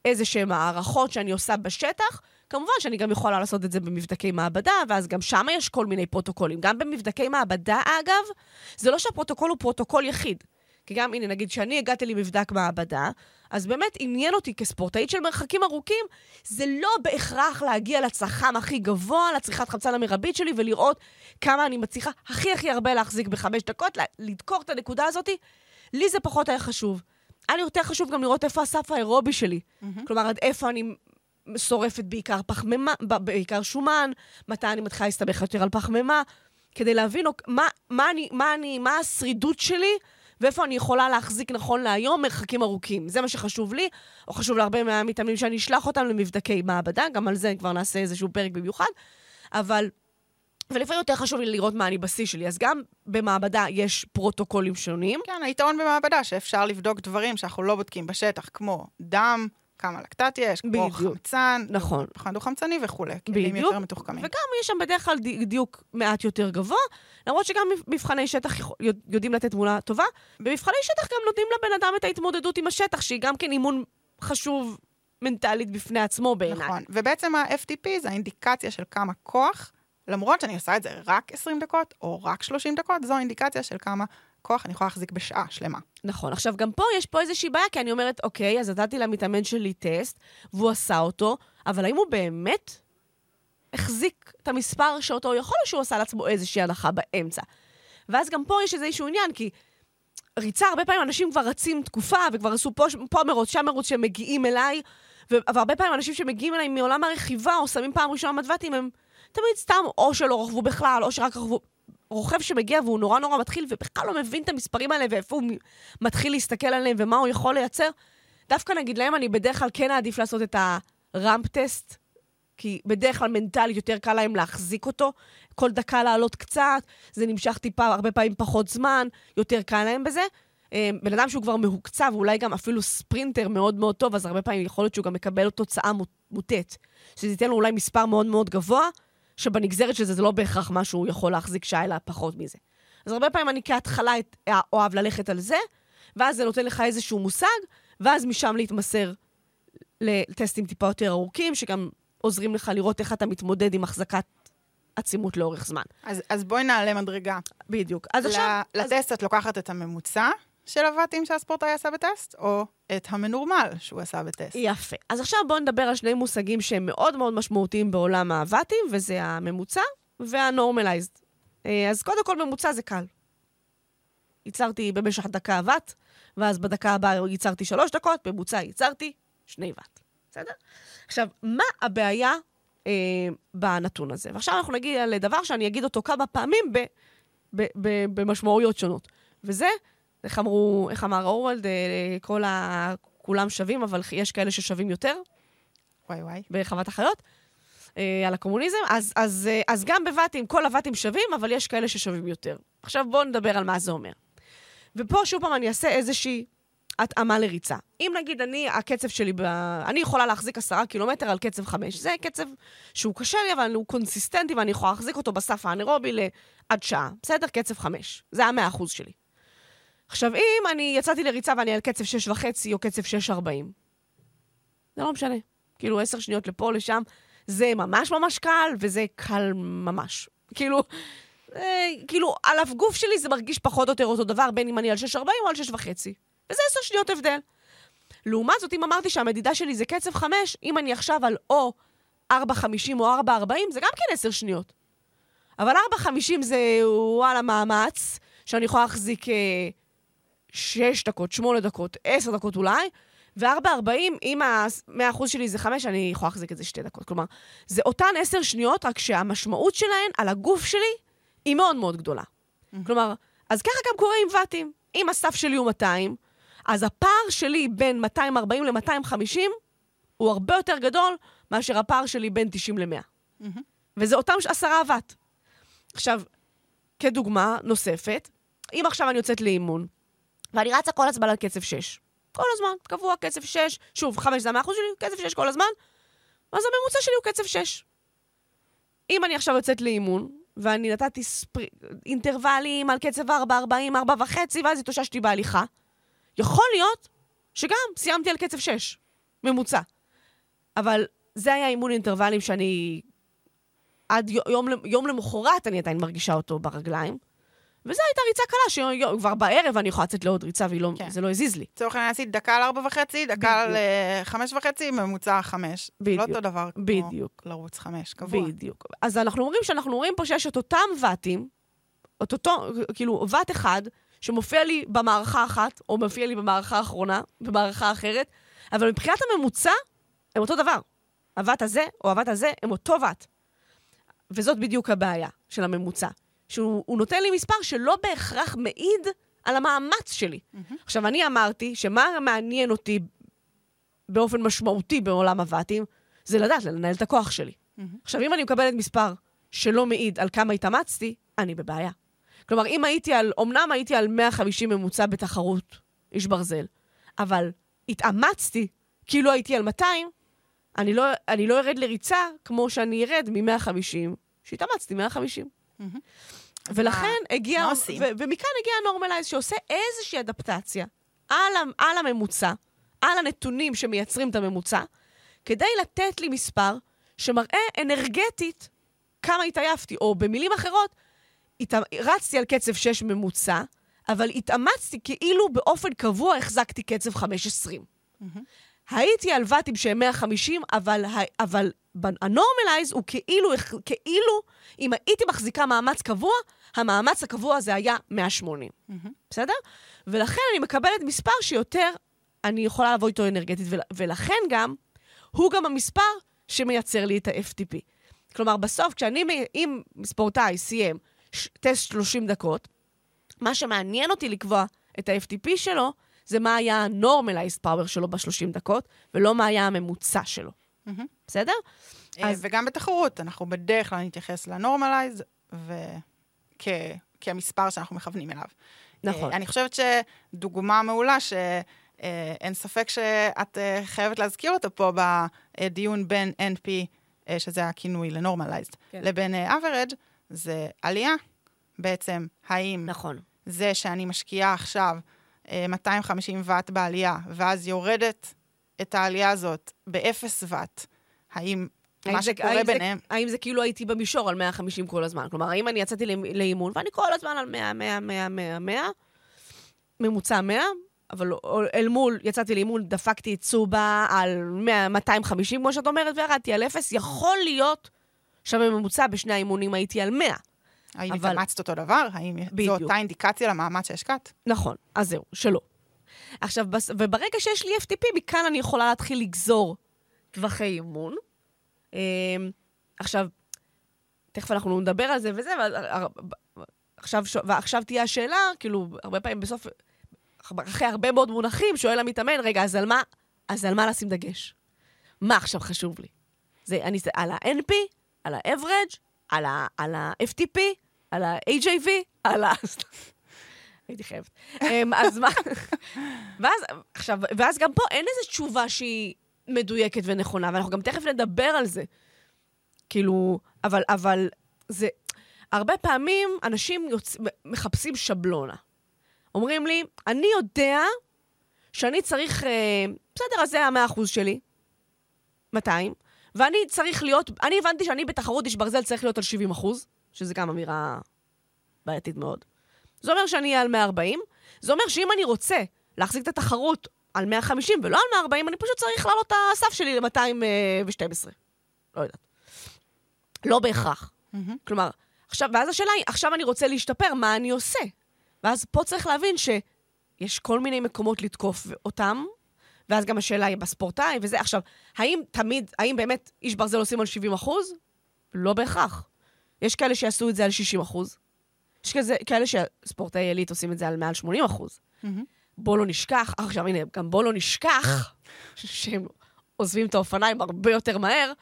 איזה שהן הערכות שאני עושה בשטח. כמובן שאני גם יכולה לעשות את זה במבדקי מעבדה, ואז גם שם יש כל מיני פרוטוקולים. גם במבדקי מעבדה, אגב, זה לא שהפרוטוקול הוא פרוטוקול יחיד. כי גם, הנה, נגיד שאני הגעתי למבדק מעבדה, אז באמת עניין אותי כספורטאית של מרחקים ארוכים, זה לא בהכרח להגיע לצח"ם הכי גבוה, לצריכת חמצן המרבית שלי, ולראות כמה אני מצליחה הכי הכי הרבה להחזיק בחמש דקות, לדקור את הנקודה הזאת. לי זה פחות היה חשוב. היה לי יותר חשוב גם לראות איפה הסף האירובי שלי. Mm-hmm. כלומר, עד איפה אני שורפת בעיקר פחמימה, בעיקר שומן, מתי אני מתחילה להסתבך יותר על פחמימה, כדי להבין מה, מה, אני, מה, אני, מה השרידות שלי ואיפה אני יכולה להחזיק נכון להיום מרחקים ארוכים. זה מה שחשוב לי, או חשוב להרבה מהמתאמנים שאני אשלח אותם למבדקי מעבדה, גם על זה כבר נעשה איזשהו פרק במיוחד, אבל... ולפעמים יותר חשוב לי לראות מה אני בשיא שלי. אז גם במעבדה יש פרוטוקולים שונים. כן, היתרון במעבדה שאפשר לבדוק דברים שאנחנו לא בודקים בשטח, כמו דם, כמה לקטט יש, כמו בדיוק. חמצן, נכון. פחמן דו-חמצני וכולי. כלים. יותר מתוחכמים. וגם יש שם בדרך כלל די- דיוק מעט יותר גבוה, למרות שגם מבחני שטח יודעים לתת תמונה טובה. במבחני שטח גם נותנים לבן אדם את ההתמודדות עם השטח, שהיא גם כן אימון חשוב מנטלית בפני עצמו בעיניי. נכון. ובעצם ה-FTP זה האינדיקציה של כמה כוח, למרות שאני עושה את זה רק 20 דקות, או רק 30 דקות, זו האינדיקציה של כמה כוח אני יכולה להחזיק בשעה שלמה. נכון. עכשיו, גם פה יש פה איזושהי בעיה, כי אני אומרת, אוקיי, אז נתתי למתאמן שלי טסט, והוא עשה אותו, אבל האם הוא באמת החזיק את המספר שאותו, יכול להיות שהוא עשה לעצמו איזושהי הנחה באמצע. ואז גם פה יש איזשהו עניין, כי ריצה, הרבה פעמים אנשים כבר רצים תקופה, וכבר עשו פה, פה מרוץ, שם מרוץ, שהם מגיעים אליי, והרבה פעמים אנשים שמגיעים אליי מעולם הרכיבה, או שמים פעם ראשונה מדוותים, הם תמיד סתם או שלא רכבו בכלל, או שרק רכבו... רוכב שמגיע והוא נורא נורא מתחיל, ובכלל לא מבין את המספרים האלה ואיפה הוא מתחיל להסתכל עליהם ומה הוא יכול לייצר. דווקא נגיד להם, אני בדרך כלל כן אעדיף לעשות את הרמפ טסט, כי בדרך כלל מנטלית יותר קל להם להחזיק אותו, כל דקה לעלות קצת, זה נמשך טיפה, הרבה פעמים פחות זמן, יותר קל להם בזה. אה, בן אדם שהוא כבר מהוקצב, ואולי גם אפילו ספרינטר מאוד מאוד טוב, אז הרבה פעמים יכול להיות שהוא גם מקבל תוצאה מוט- מוטית. שזה ייתן לו אולי מספר מאוד מאוד גבוה, שבנגזרת של זה זה לא בהכרח מה שהוא יכול להחזיק שעה, אלא פחות מזה. אז הרבה פעמים אני כהתחלה את- אוהב ללכת על זה, ואז זה נותן לך איזשהו מושג, ואז משם להתמסר לטסטים טיפה יותר ארוכים, שגם עוזרים לך לראות איך אתה מתמודד עם החזקת עצימות לאורך זמן. אז, אז בואי נעלה מדרגה. בדיוק. אז עכשיו... ל- לטסט את לוקחת את הממוצע של הוואטים שהספורטאי עשה בטסט, או את המנורמל שהוא עשה בטסט. יפה. אז עכשיו בואו נדבר על שני מושגים שהם מאוד מאוד משמעותיים בעולם הוואטים, וזה הממוצע והנורמלייזד. אה, אז קודם כל, ממוצע זה קל. ייצרתי במשך דקה ואט, ואז בדקה הבאה ייצרתי שלוש דקות, ממוצע ייצרתי שני ואט. בסדר? עכשיו, מה הבעיה אה, בנתון הזה? ועכשיו אנחנו נגיע לדבר שאני אגיד אותו כמה פעמים ב, ב, ב, במשמעויות שונות. וזה, איך אמרו, איך אמר אורוולד, אה, כל ה... כולם שווים, אבל יש כאלה ששווים יותר וואי וואי. בחוות החיות, אה, על הקומוניזם. אז, אז, אה, אז גם בבתים, כל הבתים שווים, אבל יש כאלה ששווים יותר. עכשיו בואו נדבר על מה זה אומר. ופה שוב פעם אני אעשה איזושהי התאמה לריצה. אם נגיד אני, הקצב שלי, ב... אני יכולה להחזיק עשרה קילומטר על קצב חמש. זה קצב שהוא קשה לי, אבל הוא קונסיסטנטי ואני יכולה להחזיק אותו בסף האנרובי לעד שעה. בסדר? קצב חמש. זה המאה אחוז שלי. עכשיו, אם אני יצאתי לריצה ואני על קצב שש וחצי או קצב שש ארבעים, זה לא משנה. כאילו, עשר שניות לפה, לשם, זה ממש ממש קל, וזה קל ממש. כאילו, אה, כאילו, על הגוף שלי זה מרגיש פחות או יותר אותו דבר, בין אם אני על 6.40 או על 6.5. וזה 10 שניות הבדל. לעומת זאת, אם אמרתי שהמדידה שלי זה קצב 5, אם אני עכשיו על או 4.50 או 4.40, זה גם כן 10 שניות. אבל 4.50 זה וואלה מאמץ, שאני יכולה להחזיק אה, 6 דקות, 8 דקות, 10 דקות אולי, ו-4.40, אם ה-100% שלי זה 5, אני יכולה להחזיק את זה 2 דקות. כלומר, זה אותן 10 שניות, רק שהמשמעות שלהן על הגוף שלי היא מאוד מאוד גדולה. Mm-hmm. כלומר, אז ככה גם קורה עם ואטים. אם הסף שלי הוא 200, אז הפער שלי בין 240 ל-250 הוא הרבה יותר גדול מאשר הפער שלי בין 90 ל-100. Mm-hmm. וזה אותם 10 ואט. עכשיו, כדוגמה נוספת, אם עכשיו אני יוצאת לאימון, ואני רצה כל הזמן על קצב 6, כל הזמן, קבוע, קצב 6, שוב, 5 זה המאה אחוז שלי, קצב 6 כל הזמן, אז הממוצע שלי הוא קצב 6. אם אני עכשיו יוצאת לאימון, ואני נתתי ספר... אינטרוולים על קצב 4, 40, 4 וחצי, ואז התאוששתי בהליכה, יכול להיות שגם סיימתי על קצב 6, ממוצע. אבל זה היה אימון אינטרוולים שאני... עד יום, יום למחרת אני עדיין מרגישה אותו ברגליים. וזו הייתה ריצה קלה, שכבר בערב אני יכולה לצאת לעוד ריצה, וזה לא, כן. לא הזיז לי. לצורך העניין עשית דקה על ארבע וחצי, דקה על אה, חמש וחצי, ממוצע חמש. בדיוק. לא אותו דבר כמו בדיוק. לרוץ חמש, קבוע. בדיוק. אז אנחנו אומרים שאנחנו רואים פה שיש את אותם ואטים, את אותו, כאילו, ואט אחד, שמופיע לי במערכה אחת, או מופיע לי במערכה האחרונה, במערכה אחרת, אבל מבחינת הממוצע, הם אותו דבר. הוואט הזה או הוואט הזה הם אותו ואט. וזאת בדיוק הבעיה של הממוצע. שהוא הוא נותן לי מספר שלא בהכרח מעיד על המאמץ שלי. Mm-hmm. עכשיו, אני אמרתי שמה מעניין אותי באופן משמעותי בעולם הוואטים, זה לדעת לנהל את הכוח שלי. Mm-hmm. עכשיו, אם אני מקבלת מספר שלא מעיד על כמה התאמצתי, אני בבעיה. כלומר, אם הייתי על, אמנם הייתי על 150 ממוצע בתחרות איש ברזל, אבל התאמצתי כאילו הייתי על 200, אני לא, אני לא ארד לריצה כמו שאני ארד מ-150, שהתאמצתי 150. ולכן הגיע, ומכאן הגיע הנורמלייז שעושה איזושהי אדפטציה על, על הממוצע, על הנתונים שמייצרים את הממוצע, כדי לתת לי מספר שמראה אנרגטית כמה התעייפתי, או במילים אחרות, הת... רצתי על קצב 6 ממוצע, אבל התאמצתי כאילו באופן קבוע החזקתי קצב 520. מהמם. הייתי על ואטים שהם 150, אבל, אבל הנורמלייז הוא כאילו, כאילו, אם הייתי מחזיקה מאמץ קבוע, המאמץ הקבוע הזה היה 180, מהמם. בסדר? ולכן אני מקבלת מספר שיותר אני יכולה לבוא איתו אנרגטית, ול, ולכן גם, הוא גם המספר שמייצר לי את ה-FTP. כלומר, בסוף, כשאני, אם ספורטאי סיים ש- טסט 30 דקות, מה שמעניין אותי לקבוע את ה-FTP שלו, זה מה היה ה-normalized power שלו ב-30 דקות, ולא מה היה הממוצע שלו. מהמם. בסדר? אה, אז- וגם בתחרות, אנחנו בדרך כלל נתייחס לנורמלייז, כמספר שאנחנו מכוונים אליו. נכון. אה, אני חושבת שדוגמה מעולה, שאין ספק שאת אה, חייבת להזכיר אותה פה בדיון בין NP, אה, שזה הכינוי לנורמלייזד, כן. לבין אה, average, זה עלייה. בעצם, האם נכון. זה שאני משקיעה עכשיו אה, 250 ואט בעלייה, ואז יורדת את העלייה הזאת באפס ואט, האם מה זה- שקורה האם זה- ביניהם... האם זה כאילו הייתי במישור על 150 כל הזמן? כלומר, האם אני יצאתי לאימ- לאימון, ואני כל הזמן על 100, 100, 100, 100, 100, ממוצע 100, אבל אל מול, יצאתי לאימון, דפקתי את צובה על 100, 250, כמו שאת אומרת, וירדתי על 0, יכול להיות שבממוצע בשני האימונים הייתי על 100. האם אבל- התאמצת אותו דבר? האם בדיוק. זו אותה אינדיקציה למאמץ שהשקעת? נכון, אז זהו, שלא. עכשיו. וברגע שיש לי FTP, מכאן אני יכולה להתחיל לגזור טווחי אימון. אמ, עכשיו, תכף אנחנו נדבר על זה וזה, אבל הר- עכשיו, ש- ועכשיו תהיה השאלה, כאילו, הרבה פעמים בסוף, אחרי הרבה מאוד מונחים, שואל המתאמן, רגע, אז על מה, אז על מה לשים דגש? מה עכשיו חשוב לי? זה, אני, על ה-NP, על ה-average, על ה-FTP, על ה-AJV, על ה... הייתי חייבת. אמ, אז מה... ואז, עכשיו, ואז גם פה אין איזו תשובה שהיא מדויקת ונכונה, ואנחנו גם תכף נדבר על זה. כאילו, אבל, אבל זה... הרבה פעמים אנשים יוצ... מחפשים שבלונה. אומרים לי, אני יודע שאני צריך... אה, בסדר, אז זה המאה אחוז שלי, 200, ואני צריך להיות... אני הבנתי שאני בתחרות איש ברזל צריך להיות על 70 אחוז, שזה גם אמירה בעייתית מאוד. זה אומר שאני אהיה על 140, זה אומר שאם אני רוצה להחזיק את התחרות על 150 ולא על 140, אני פשוט צריך להעלות את הסף שלי ל-212. לא יודעת. לא בהכרח. מהמם. כלומר, עכשיו, ואז השאלה היא, עכשיו אני רוצה להשתפר, מה אני עושה? ואז פה צריך להבין שיש כל מיני מקומות לתקוף אותם, ואז גם השאלה היא בספורטאי וזה. עכשיו, האם תמיד, האם באמת איש ברזל עושים על 70 אחוז? לא בהכרח. יש כאלה שיעשו את זה על 60 אחוז. יש כזה, כאלה שספורטאי עילית עושים את זה על מעל 80 אחוז. מהמם. בוא לא נשכח, עכשיו הנה, גם בוא לא נשכח שהם עוזבים את האופניים הרבה יותר מהר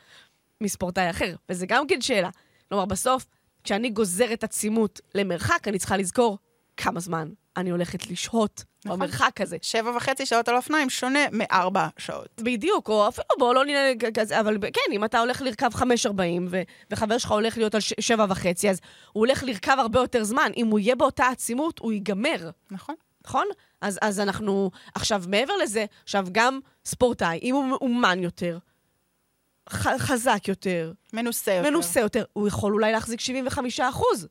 מספורטאי אחר, וזה גם כן שאלה. כלומר, בסוף, כשאני גוזרת עצימות למרחק, אני צריכה לזכור כמה זמן אני הולכת לשהות נכון. במרחק הזה. שבע וחצי שעות על אופניים שונה מארבע שעות. בדיוק, או אפילו בוא לא נראה כזה, אבל כן, אם אתה הולך לרכב 5.40 ו- וחבר שלך הולך להיות על 7.5, אז הוא הולך לרכב הרבה יותר זמן. אם הוא יהיה באותה עצימות, הוא ייגמר. נכון? נכון? אז, אז אנחנו, עכשיו, מעבר לזה, עכשיו, גם ספורטאי, אם הוא מאומן יותר, ח, חזק יותר, מנוסה יותר. מנוסה יותר, הוא יכול אולי להחזיק 75 אחוז.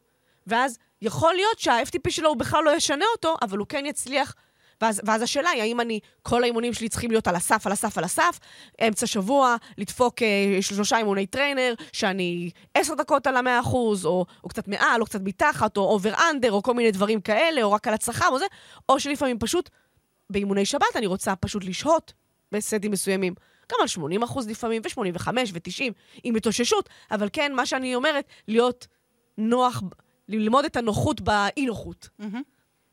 ואז יכול להיות שה-FTP שלו, הוא בכלל לא ישנה אותו, אבל הוא כן יצליח. ואז, ואז השאלה היא, האם אני, כל האימונים שלי צריכים להיות על הסף, על הסף, על הסף, אמצע שבוע, לדפוק אה, שלושה אימוני trainer, שאני עשר דקות על המאה אחוז, או, או קצת מעל, או קצת מתחת, או over under, או כל מיני דברים כאלה, או רק על הצלחה, או זה, או שלפעמים פשוט, באימוני שבת אני רוצה פשוט לשהות בסטים מסוימים. גם על 80 אחוז לפעמים, ו-85 ו-90, עם התאוששות, אבל כן, מה שאני אומרת, להיות נוח, ללמוד את הנוחות באי-נוחות. מהמם.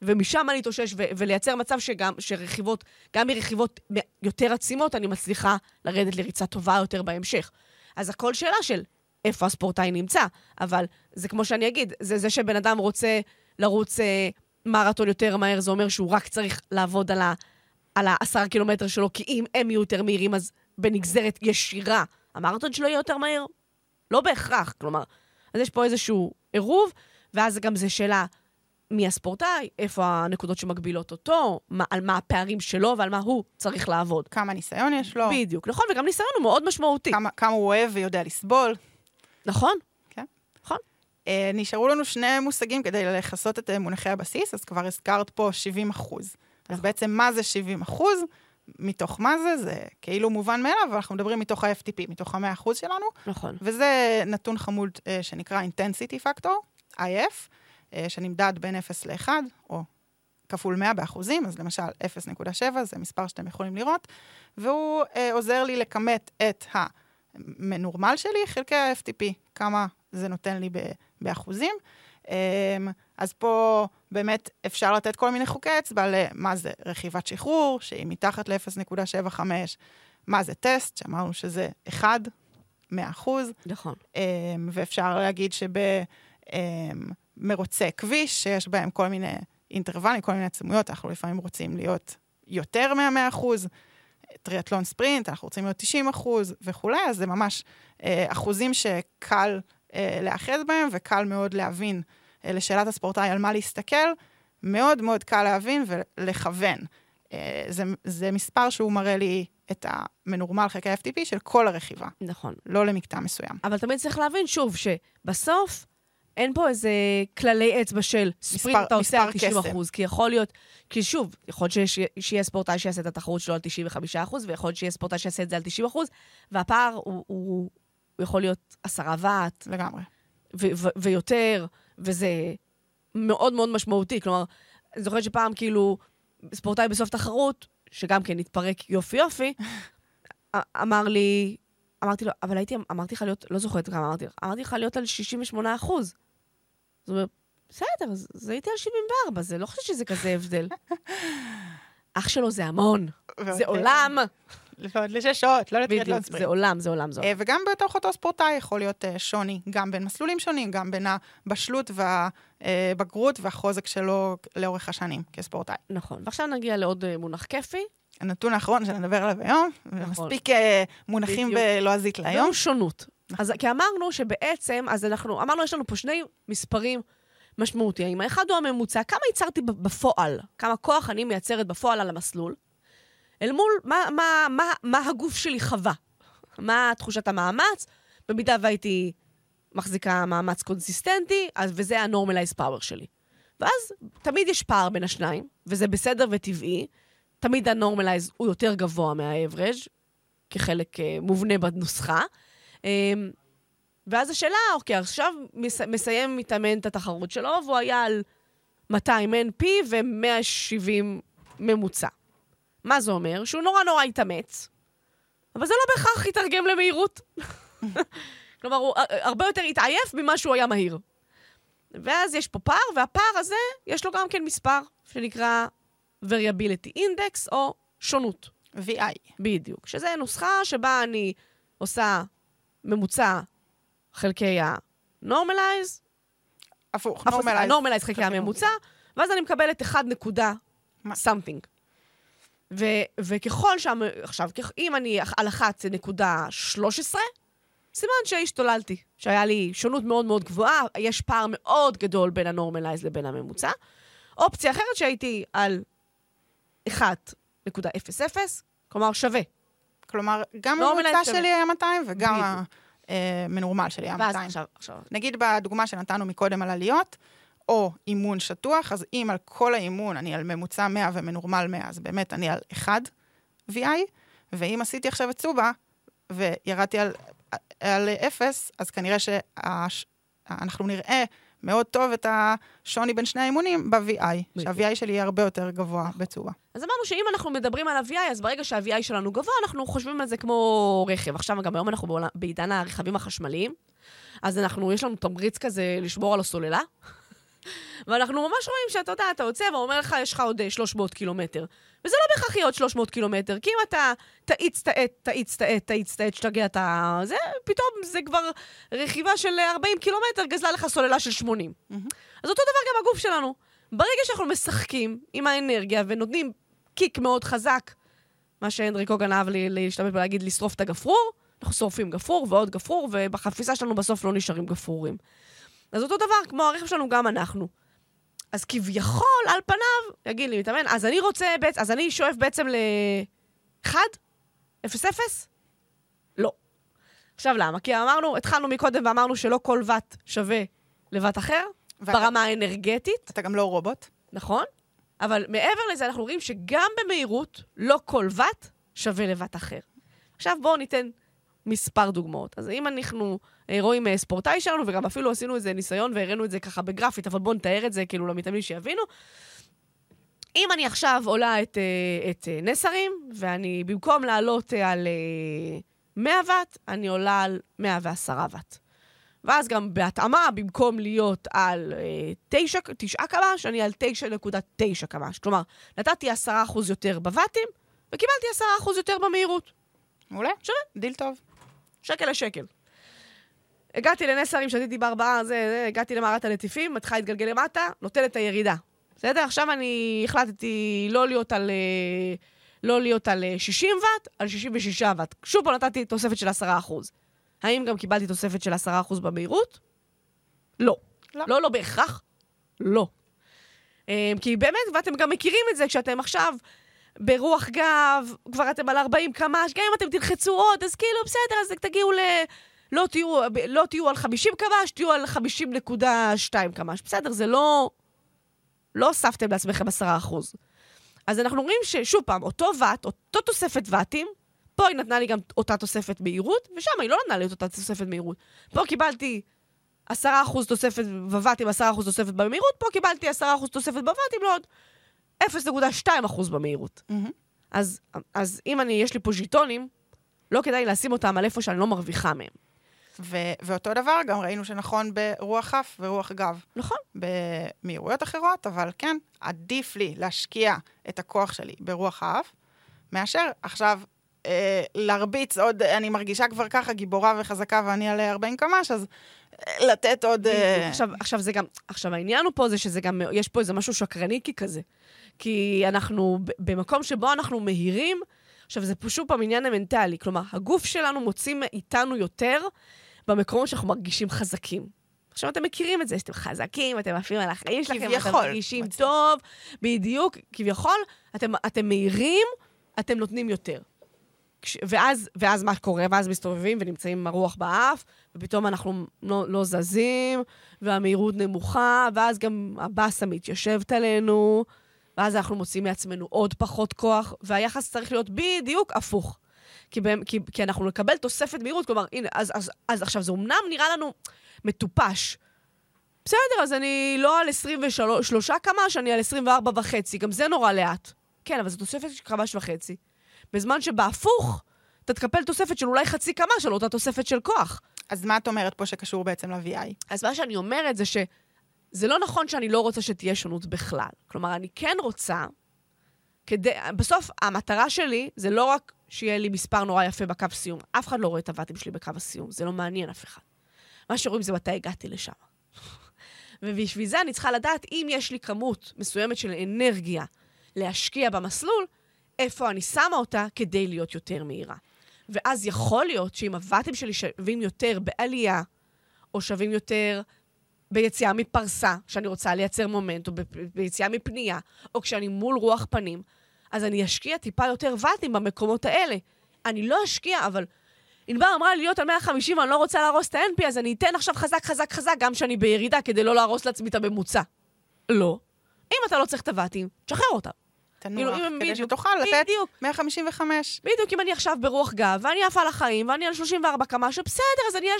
ומשם אני אתאושש ו- ולייצר מצב שגם, שרכיבות, גם מרכיבות יותר עצימות, אני מצליחה לרדת לריצה טובה יותר בהמשך. אז הכל שאלה של איפה הספורטאי נמצא, אבל זה כמו שאני אגיד, זה זה שבן אדם רוצה לרוץ אה, מרתון יותר מהר, זה אומר שהוא רק צריך לעבוד על, ה- על העשרה קילומטר שלו, כי אם הם יהיו יותר מהירים, אז בנגזרת ישירה, המרתון שלו יהיה יותר מהיר? לא בהכרח, כלומר, אז יש פה איזשהו עירוב, ואז גם זו שאלה מי הספורטאי, איפה הנקודות שמגבילות אותו, מה, על מה הפערים שלו ועל מה הוא צריך לעבוד. כמה ניסיון יש לו, בדיוק, נכון, וגם ניסיון הוא מאוד משמעותי. כמה, כמה הוא אוהב ויודע לסבול. נכון? כן. נכון. אה, נשארו לנו שני מושגים כדי לכסות את אה, מונחי הבסיס, אז כבר הזכרת פה 70 אחוז. אז נכון. בעצם מה זה 70 אחוז? מתוך מה זה? זה כאילו מובן מאליו, אבל אנחנו מדברים מתוך ה-FTP, מתוך ה-100 אחוז שלנו, נכון. וזה נתון חמוד אה, שנקרא intensity factor, IF, אה, שנמדד בין 0 ל-1, או כפול 100 באחוזים, אז למשל 0.7 זה מספר שאתם יכולים לראות, והוא אה, עוזר לי לכמת את המנורמל שלי חלקי ה-FTP, כמה זה נותן לי ב- באחוזים. אה, אז פה באמת אפשר לתת כל מיני חוקי אצבע למה זה רכיבת שחרור, שהיא מתחת ל-0.75, מה זה טסט, שאמרנו שזה 1, 100 אחוז, נכון. אמ, ואפשר להגיד שבמרוצי כביש, שיש בהם כל מיני אינטרוולים, כל מיני עצמויות, אנחנו לפעמים רוצים להיות יותר מה-100 אחוז, טריאטלון ספרינט, אנחנו רוצים להיות 90 אחוז וכולי, אז זה ממש אה, אחוזים שקל אה, להיאחז בהם וקל מאוד להבין אה, לשאלת הספורטאי על מה להסתכל, מאוד מאוד קל להבין ולכוון. אה, זה, זה מספר שהוא מראה לי את המנורמל חלקי FTP של כל הרכיבה. נכון. לא למקטע מסוים. אבל תמיד צריך להבין, שוב, שבסוף אין פה איזה כללי אצבע של ספרינט אתה עושה על מספר 90 קסם. אחוז, כי יכול להיות, כי שוב, יכול להיות שיהיה ספורטאי שיעשה את התחרות שלו על 95 אחוז, ויכול להיות שיהיה ספורטאי שיעשה את זה על 90 אחוז, והפער הוא, הוא, הוא יכול להיות עשרה ואט לגמרי. ו- ו- ויותר, וזה מאוד מאוד משמעותי. כלומר, אני זוכרת שפעם כאילו, ספורטאי בסוף תחרות, שגם כן התפרק יופי יופי, אמר לי, אמרתי לו, אבל הייתי, אמרתי לך להיות, לא זוכרת כמה אמרתי לך, אמרתי לך להיות על 68 אחוז. זאת אומרת, בסדר, אז הייתי על 74, זה לא חושבת שזה כזה הבדל. אח שלו זה המון, זה עולם, ועוד לששות, לא לטריאטלון ספרינט. זה עולם, זה עולם, זה אה, עולם. וגם בתוך אותו ספורטאי יכול להיות אה, שוני, גם בין מסלולים שונים, גם בין הבשלות והבגרות והחוזק שלו לאורך השנים כספורטאי. נכון. ועכשיו נגיע לעוד אה, מונח כיפי, הנתון האחרון שנדבר עליו היום, ומספיק אה, מונחים. בלועזית להיום. והוא שונות. אז כי אמרנו שבעצם, אז אנחנו, אמרנו, יש לנו פה שני מספרים משמעותיים. האחד הוא הממוצע, כמה ייצרתי בפועל, כמה כוח אני מייצרת בפועל על המסלול, אל מול מה, מה, מה, מה הגוף שלי חווה. מה תחושת המאמץ, במידה והייתי מחזיקה מאמץ קונסיסטנטי, אז, וזה ה-normalized power שלי. ואז תמיד יש פער בין השניים, וזה בסדר וטבעי. תמיד ה-normalized הוא יותר גבוה מה-average, כחלק אה, מובנה בנוסחה. אה, ואז השאלה, אוקיי, עכשיו מס, מסיים מתאמן את התחרות שלו, והוא היה על 200 NP ו-170 ממוצע. מה זה אומר? שהוא נורא נורא התאמץ, אבל זה לא בהכרח יתרגם למהירות. כלומר, הוא אה, הרבה יותר התעייף ממה שהוא היה מהיר. ואז יש פה פער, והפער הזה, יש לו גם כן מספר, שנקרא variability index, או שונות. VI. בדיוק. שזה נוסחה שבה אני עושה ממוצע חלקי ה-normalize, הפוך, הפוך, נורמלייז. ה-normalize חלקי הממוצע, ואז אני מקבלת 1 נקודה something. ו- וככל שם, עכשיו, אם אני על אחת זה נקודה 13, סימן שהשתוללתי, שהיה לי שונות מאוד מאוד גבוהה, יש פער מאוד גדול בין ה-normalize לבין הממוצע. אופציה אחרת שהייתי על 1.00, כלומר שווה. כלומר, גם נורמלייז הממוצע שווה. שלי היה 200 וגם. המנורמל שלי היה ואז 200. עכשיו, עכשיו, נגיד בדוגמה שנתנו מקודם על עליות, או אימון שטוח, אז אם על כל האימון אני על ממוצע 100 ומנורמל 100, אז באמת אני על 1 VI, ואם עשיתי עכשיו את צובה, וירדתי על, על 0, אז כנראה שאנחנו נראה מאוד טוב את השוני בין שני האימונים ב-VI, שה-VI שלי יהיה הרבה יותר גבוה בצובה. אז אמרנו שאם אנחנו מדברים על ה-VI, אז ברגע שה-VI שלנו גבוה, אנחנו חושבים על זה כמו רכב. עכשיו, גם היום אנחנו בעידן הרכבים החשמליים, אז אנחנו, יש לנו תמריץ כזה לשמור על הסוללה, ואנחנו ממש רואים שאתה יודע, אתה יוצא ואומר לך, יש לך עוד אה, 300 קילומטר. וזה לא בהכרח יהיה עוד 300 קילומטר, כי אם אתה תאיץ, תאט, תאיץ, תאט, תאיץ, תאט, שתגיע את ה... זה, פתאום זה כבר רכיבה של 40 קילומטר, גזלה לך סוללה של 80. אז אותו דבר גם הגוף שלנו. ברגע שאנחנו משחקים עם האנרגיה ונותנים קיק מאוד חזק, מה שהנדריק הוגן אהב לי- להשתמש ולהגיד, לשרוף את הגפרור, אנחנו שורפים גפרור ועוד גפרור, ובחפיסה שלנו בסוף לא נשארים גפרורים. אז אותו דבר, כמו הרכב שלנו, גם אנחנו. אז כביכול, על פניו, יגיד לי, מתאמן, אז אני רוצה בעצם, אז אני שואף בעצם ל-1? 0-0? לא. עכשיו למה? כי אמרנו, התחלנו מקודם ואמרנו שלא כל ואט שווה לואט אחר, ואתה- ברמה האנרגטית, אתה גם לא רובוט. נכון? אבל מעבר לזה, אנחנו רואים שגם במהירות, לא כל ואט שווה לואט אחר. עכשיו בואו ניתן מספר דוגמאות. אז אם אנחנו אה, רואים אה, ספורטאי שלנו, וגם אפילו עשינו איזה ניסיון והראינו את זה ככה בגרפית, אבל בואו נתאר את זה כאילו למתאמנים שיבינו. אם אני עכשיו עולה את, אה, את נסרים, ואני במקום לעלות על אה, 100 ואט, אני עולה על 110 ואט. ואז גם בהתאמה, במקום להיות על אה, 9, 9 קמ"ש, אני על 9.9 קמ"ש. כלומר, נתתי 10% יותר בוואטים, וקיבלתי 10% יותר במהירות. מעולה. שווה. דיל טוב. שקל לשקל. הגעתי לנס הרים, שתיתי בארבעה, זה, זה, הגעתי למערת הנטיפים, מתחילה להתגלגל למטה, נותן את הירידה. בסדר? עכשיו אני החלטתי לא להיות על, אה, לא להיות על אה, 60 ואט, על 66 ואט. שוב פה נתתי תוספת של 10%. האם גם קיבלתי תוספת של 10% במהירות? לא. לא. לא, לא בהכרח. לא. אה, כי באמת, ואתם גם מכירים את זה, כשאתם עכשיו ברוח גב, כבר אתם על 40 קמ"ש, גם אם אתם תלחצו עוד, אז כאילו, בסדר, אז תגיעו ל... לא תהיו, לא תהיו על 50 קמ"ש, תהיו על 50.2 קמ"ש. בסדר, זה לא... לא הוספתם לעצמכם 10%. אז אנחנו רואים ששוב פעם, אותו ואט, אותו תוספת ואטים, פה היא נתנה לי גם אותה תוספת מהירות, ושם היא לא נתנה לי את אותה תוספת מהירות. פה קיבלתי 10% תוספת בוואטים, 10% תוספת במהירות, פה קיבלתי 10% תוספת בוואטים, לא עוד 0.2% במהירות. מהמם. אז, אז אם אני, יש לי פה ז'יטונים, לא כדאי לשים אותם על איפה שאני לא מרוויחה מהם. ו- ואותו דבר, גם ראינו שנכון ברוח אף ורוח גב. נכון. במהירויות אחרות, אבל כן, עדיף לי להשקיע את הכוח שלי ברוח האף, מאשר עכשיו אה, להרביץ עוד, אני מרגישה כבר ככה גיבורה וחזקה ואני על 40 קמ"ש, אז לתת עוד... אה, עכשיו, עכשיו זה גם, עכשיו העניין הוא פה זה שזה גם, יש פה איזה משהו שקרניקי כזה. כי אנחנו, במקום שבו אנחנו מהירים, עכשיו זה פשוט פעם עניין המנטלי. כלומר, הגוף שלנו מוציא מאיתנו יותר במקומות שאנחנו מרגישים חזקים. עכשיו, אתם מכירים את זה, שאתם חזקים, אתם עפים על החיים שלכם, אתם כביכול, מרגישים מצ- טוב, בדיוק, כביכול, אתם, אתם מהירים, אתם נותנים יותר. כש, ואז, ואז מה קורה? ואז מסתובבים ונמצאים עם הרוח באף, ופתאום אנחנו לא, לא זזים, והמהירות נמוכה, ואז גם הבאסה מתיישבת עלינו, ואז אנחנו מוצאים מעצמנו עוד פחות כוח, והיחס צריך להיות בדיוק הפוך. כי, בהם, כי, כי אנחנו נקבל תוספת מהירות, כלומר, הנה, אז, אז, אז עכשיו, זה אמנם נראה לנו מטופש. בסדר, אז אני לא על 23 קמ"ש, אני על 24 וחצי, גם זה נורא לאט. כן, אבל זו תוספת של קמ"ש וחצי. בזמן שבהפוך, אתה תקבל תוספת של אולי חצי קמ"ש על אותה תוספת של כוח. אז מה את אומרת פה שקשור בעצם ל-VI? אז מה שאני אומרת זה שזה לא נכון שאני לא רוצה שתהיה שונות בכלל. כלומר, אני כן רוצה, כדי... בסוף, המטרה שלי זה לא רק שיהיה לי מספר נורא יפה בקו סיום. אף אחד לא רואה את הוואטים שלי בקו הסיום, זה לא מעניין אף אחד. מה שרואים זה מתי הגעתי לשם. ובשביל זה אני צריכה לדעת אם יש לי כמות מסוימת של אנרגיה להשקיע במסלול, איפה אני שמה אותה כדי להיות יותר מהירה. ואז יכול להיות שאם הוואטים שלי שווים יותר בעלייה, או שווים יותר ביציאה מפרסה, שאני רוצה לייצר מומנט, או ביציאה מפנייה, או כשאני מול רוח פנים, אז אני אשקיע טיפה יותר ואטים במקומות האלה. אני לא אשקיע, אבל ענבר אמרה לי להיות על 150 ואני לא רוצה להרוס את ה-NP, אז אני אתן עכשיו חזק, חזק, חזק, גם כשאני בירידה, כדי לא להרוס לעצמי את הממוצע. לא. אם אתה לא צריך את הוואטים, תשחרר אותם. תנוח, כאילו, כדי בדיוק, שתוכל לתת בדיוק. 155. בדיוק, אם אני עכשיו ברוח גב, ואני עפה לחיים, ואני על 34 קמ"ש, בסדר, אז אני על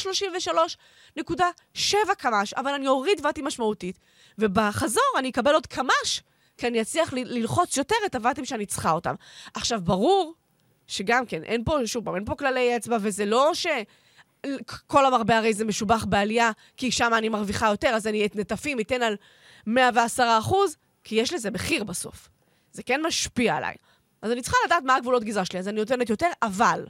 33.7 קמ"ש, אבל אני אוריד ואטים משמעותית, ובחזור אני אקבל עוד קמ"ש, כי אני אצליח ל- ללחוץ יותר את הוואטים שאני צריכה אותם. עכשיו, ברור שגם כן, אין פה, שוב פעם, אין פה כללי אצבע, וזה לא ש... כל המרבה הרי זה משובח בעלייה, כי שם אני מרוויחה יותר, אז אני את נטפים אתן על 110 אחוז, כי יש לזה מחיר בסוף. זה כן משפיע עליי. אז אני צריכה לדעת מה הגבולות גזרה שלי, אז אני נותנת יותר, אבל...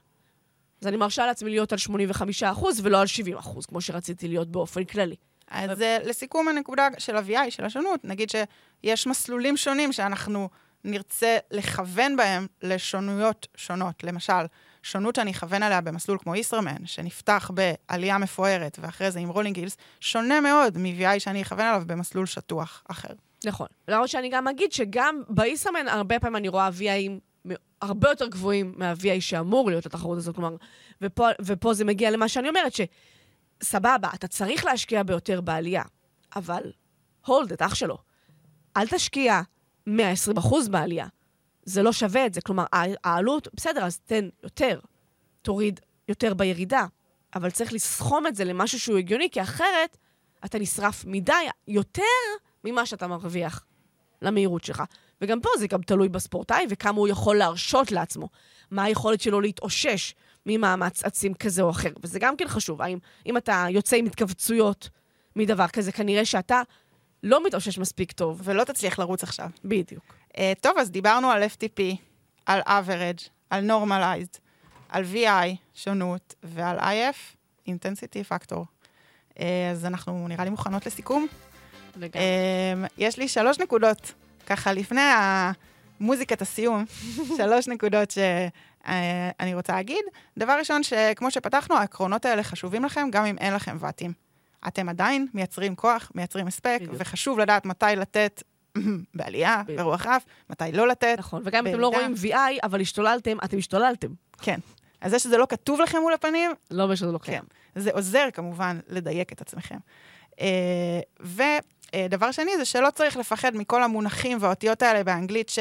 אז אני מרשה לעצמי להיות על 85 אחוז ולא על 70 אחוז, כמו שרציתי להיות באופן כללי. אז אה, לסיכום הנקודה של ה-VI, של השונות, נגיד שיש מסלולים שונים שאנחנו נרצה לכוון בהם לשונויות שונות. למשל, שונות שאני אכוון עליה במסלול כמו ישרמן, שנפתח בעלייה מפוארת, ואחרי זה עם רולינג הילס, שונה מאוד מ-VI שאני אכוון עליו במסלול שטוח אחר. נכון. למרות שאני גם אגיד שגם בישרמן, הרבה פעמים אני רואה VIים הרבה יותר גבוהים מה-VI שאמור להיות לתחרות הזאת, כלומר, ופה, ופה זה מגיע למה שאני אומרת, שסבבה, אתה צריך להשקיע ביותר בעלייה, אבל הולד את אח שלו. אל תשקיע 120 אחוז בעלייה. זה לא שווה את זה. כלומר, העלות, בסדר, אז תן יותר. תוריד יותר בירידה. אבל צריך לסכום את זה למשהו שהוא הגיוני, כי אחרת אתה נשרף מדי, יותר ממה שאתה מרוויח למהירות שלך. וגם פה זה גם תלוי בספורטאי וכמה הוא יכול להרשות לעצמו. מה היכולת שלו להתאושש ממאמץ עצים כזה או אחר. וזה גם כן חשוב. האם אם אתה יוצא עם התכווצויות מדבר כזה, כנראה שאתה לא מתאושש מספיק טוב. ולא תצליח לרוץ עכשיו. בדיוק. Uh, טוב, אז דיברנו על FTP, על average, על normalized, על VI, שונות, ועל IF, intensity factor. Uh, אז אנחנו נראה לי מוכנות לסיכום. לגמרי. Uh, יש לי שלוש נקודות, ככה לפני המוזיקת הסיום, שלוש נקודות שאני רוצה להגיד. דבר ראשון, שכמו שפתחנו, העקרונות האלה חשובים לכם, גם אם אין לכם ואטים. אתם עדיין מייצרים כוח, מייצרים הספק, בדיוק. וחשוב לדעת מתי לתת בעלייה, בדיוק. ברוח רף, מתי לא לתת. נכון, וגם אם אתם לא. רואים VI, אבל השתוללתם, אתם השתוללתם. כן. אז זה שזה לא כתוב לכם מול הפנים, לא אומר שזה לא כן. קיים. זה עוזר כמובן לדייק את עצמכם. אה, ודבר שני זה שלא צריך לפחד מכל המונחים והאותיות האלה באנגלית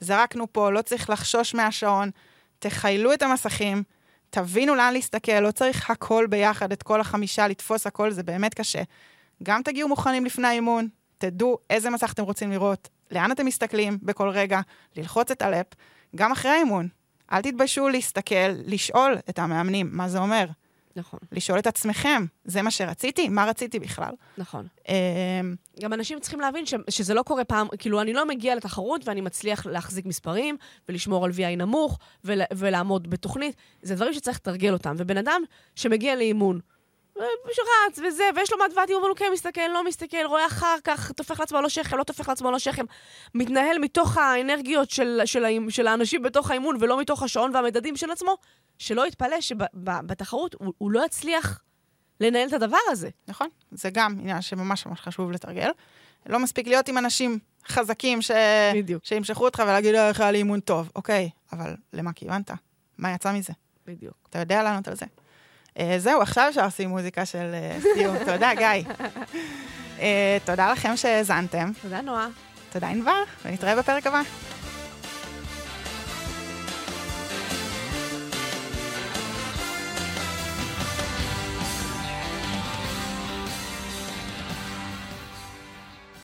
שזרקנו פה, לא צריך לחשוש מהשעון, תחיילו את המסכים, תבינו לאן להסתכל, לא צריך הכל ביחד, את כל החמישה, לתפוס הכל, זה באמת קשה. גם תגיעו מוכנים לפני האימון, תדעו איזה מסך אתם רוצים לראות, לאן אתם מסתכלים בכל רגע, ללחוץ את הלפ, גם אחרי האימון. אל תתביישו להסתכל, לשאול את המאמנים מה זה אומר. נכון, לשאול את עצמכם, זה מה שרציתי? מה רציתי בכלל? נכון. אמ, גם אנשים צריכים להבין ש, שזה לא קורה פעם, כאילו, אני לא מגיע לתחרות ואני מצליח להחזיק מספרים ולשמור על VI נמוך ול, ולעמוד בתוכנית. זה דברים שצריך לתרגל אותם. ובן אדם שמגיע לאימון, אה, שרץ וזה, ויש לו מעט הוא אומר לו, כן, מסתכל, לא מסתכל, רואה אחר כך, טופח לעצמו על השכם, לא טופח לעצמו על השכם. מתנהל מתוך האנרגיות של, של, האימ- של האנשים בתוך האימון, ולא מתוך השעון והמדדים של עצמו, שלא יתפלא שבתחרות הוא, הוא לא יצליח לנהל את הדבר הזה. נכון? זה גם עניין שממש ממש חשוב לתרגל. לא מספיק להיות עם אנשים חזקים ש... בדיוק. שימשכו אותך ולהגיד, "אה, איך היה לי אימון טוב. אוקיי, אבל למה כיוונת? מה יצא מזה? בדיוק. אתה יודע לענות על זה. Uh, זהו, עכשיו אפשר לשים מוזיקה של uh, סיום. תודה, גיא. Uh, תודה לכם שהאזנתם. תודה, נועה. תודה, ענבר, ונתראה בפרק הבא.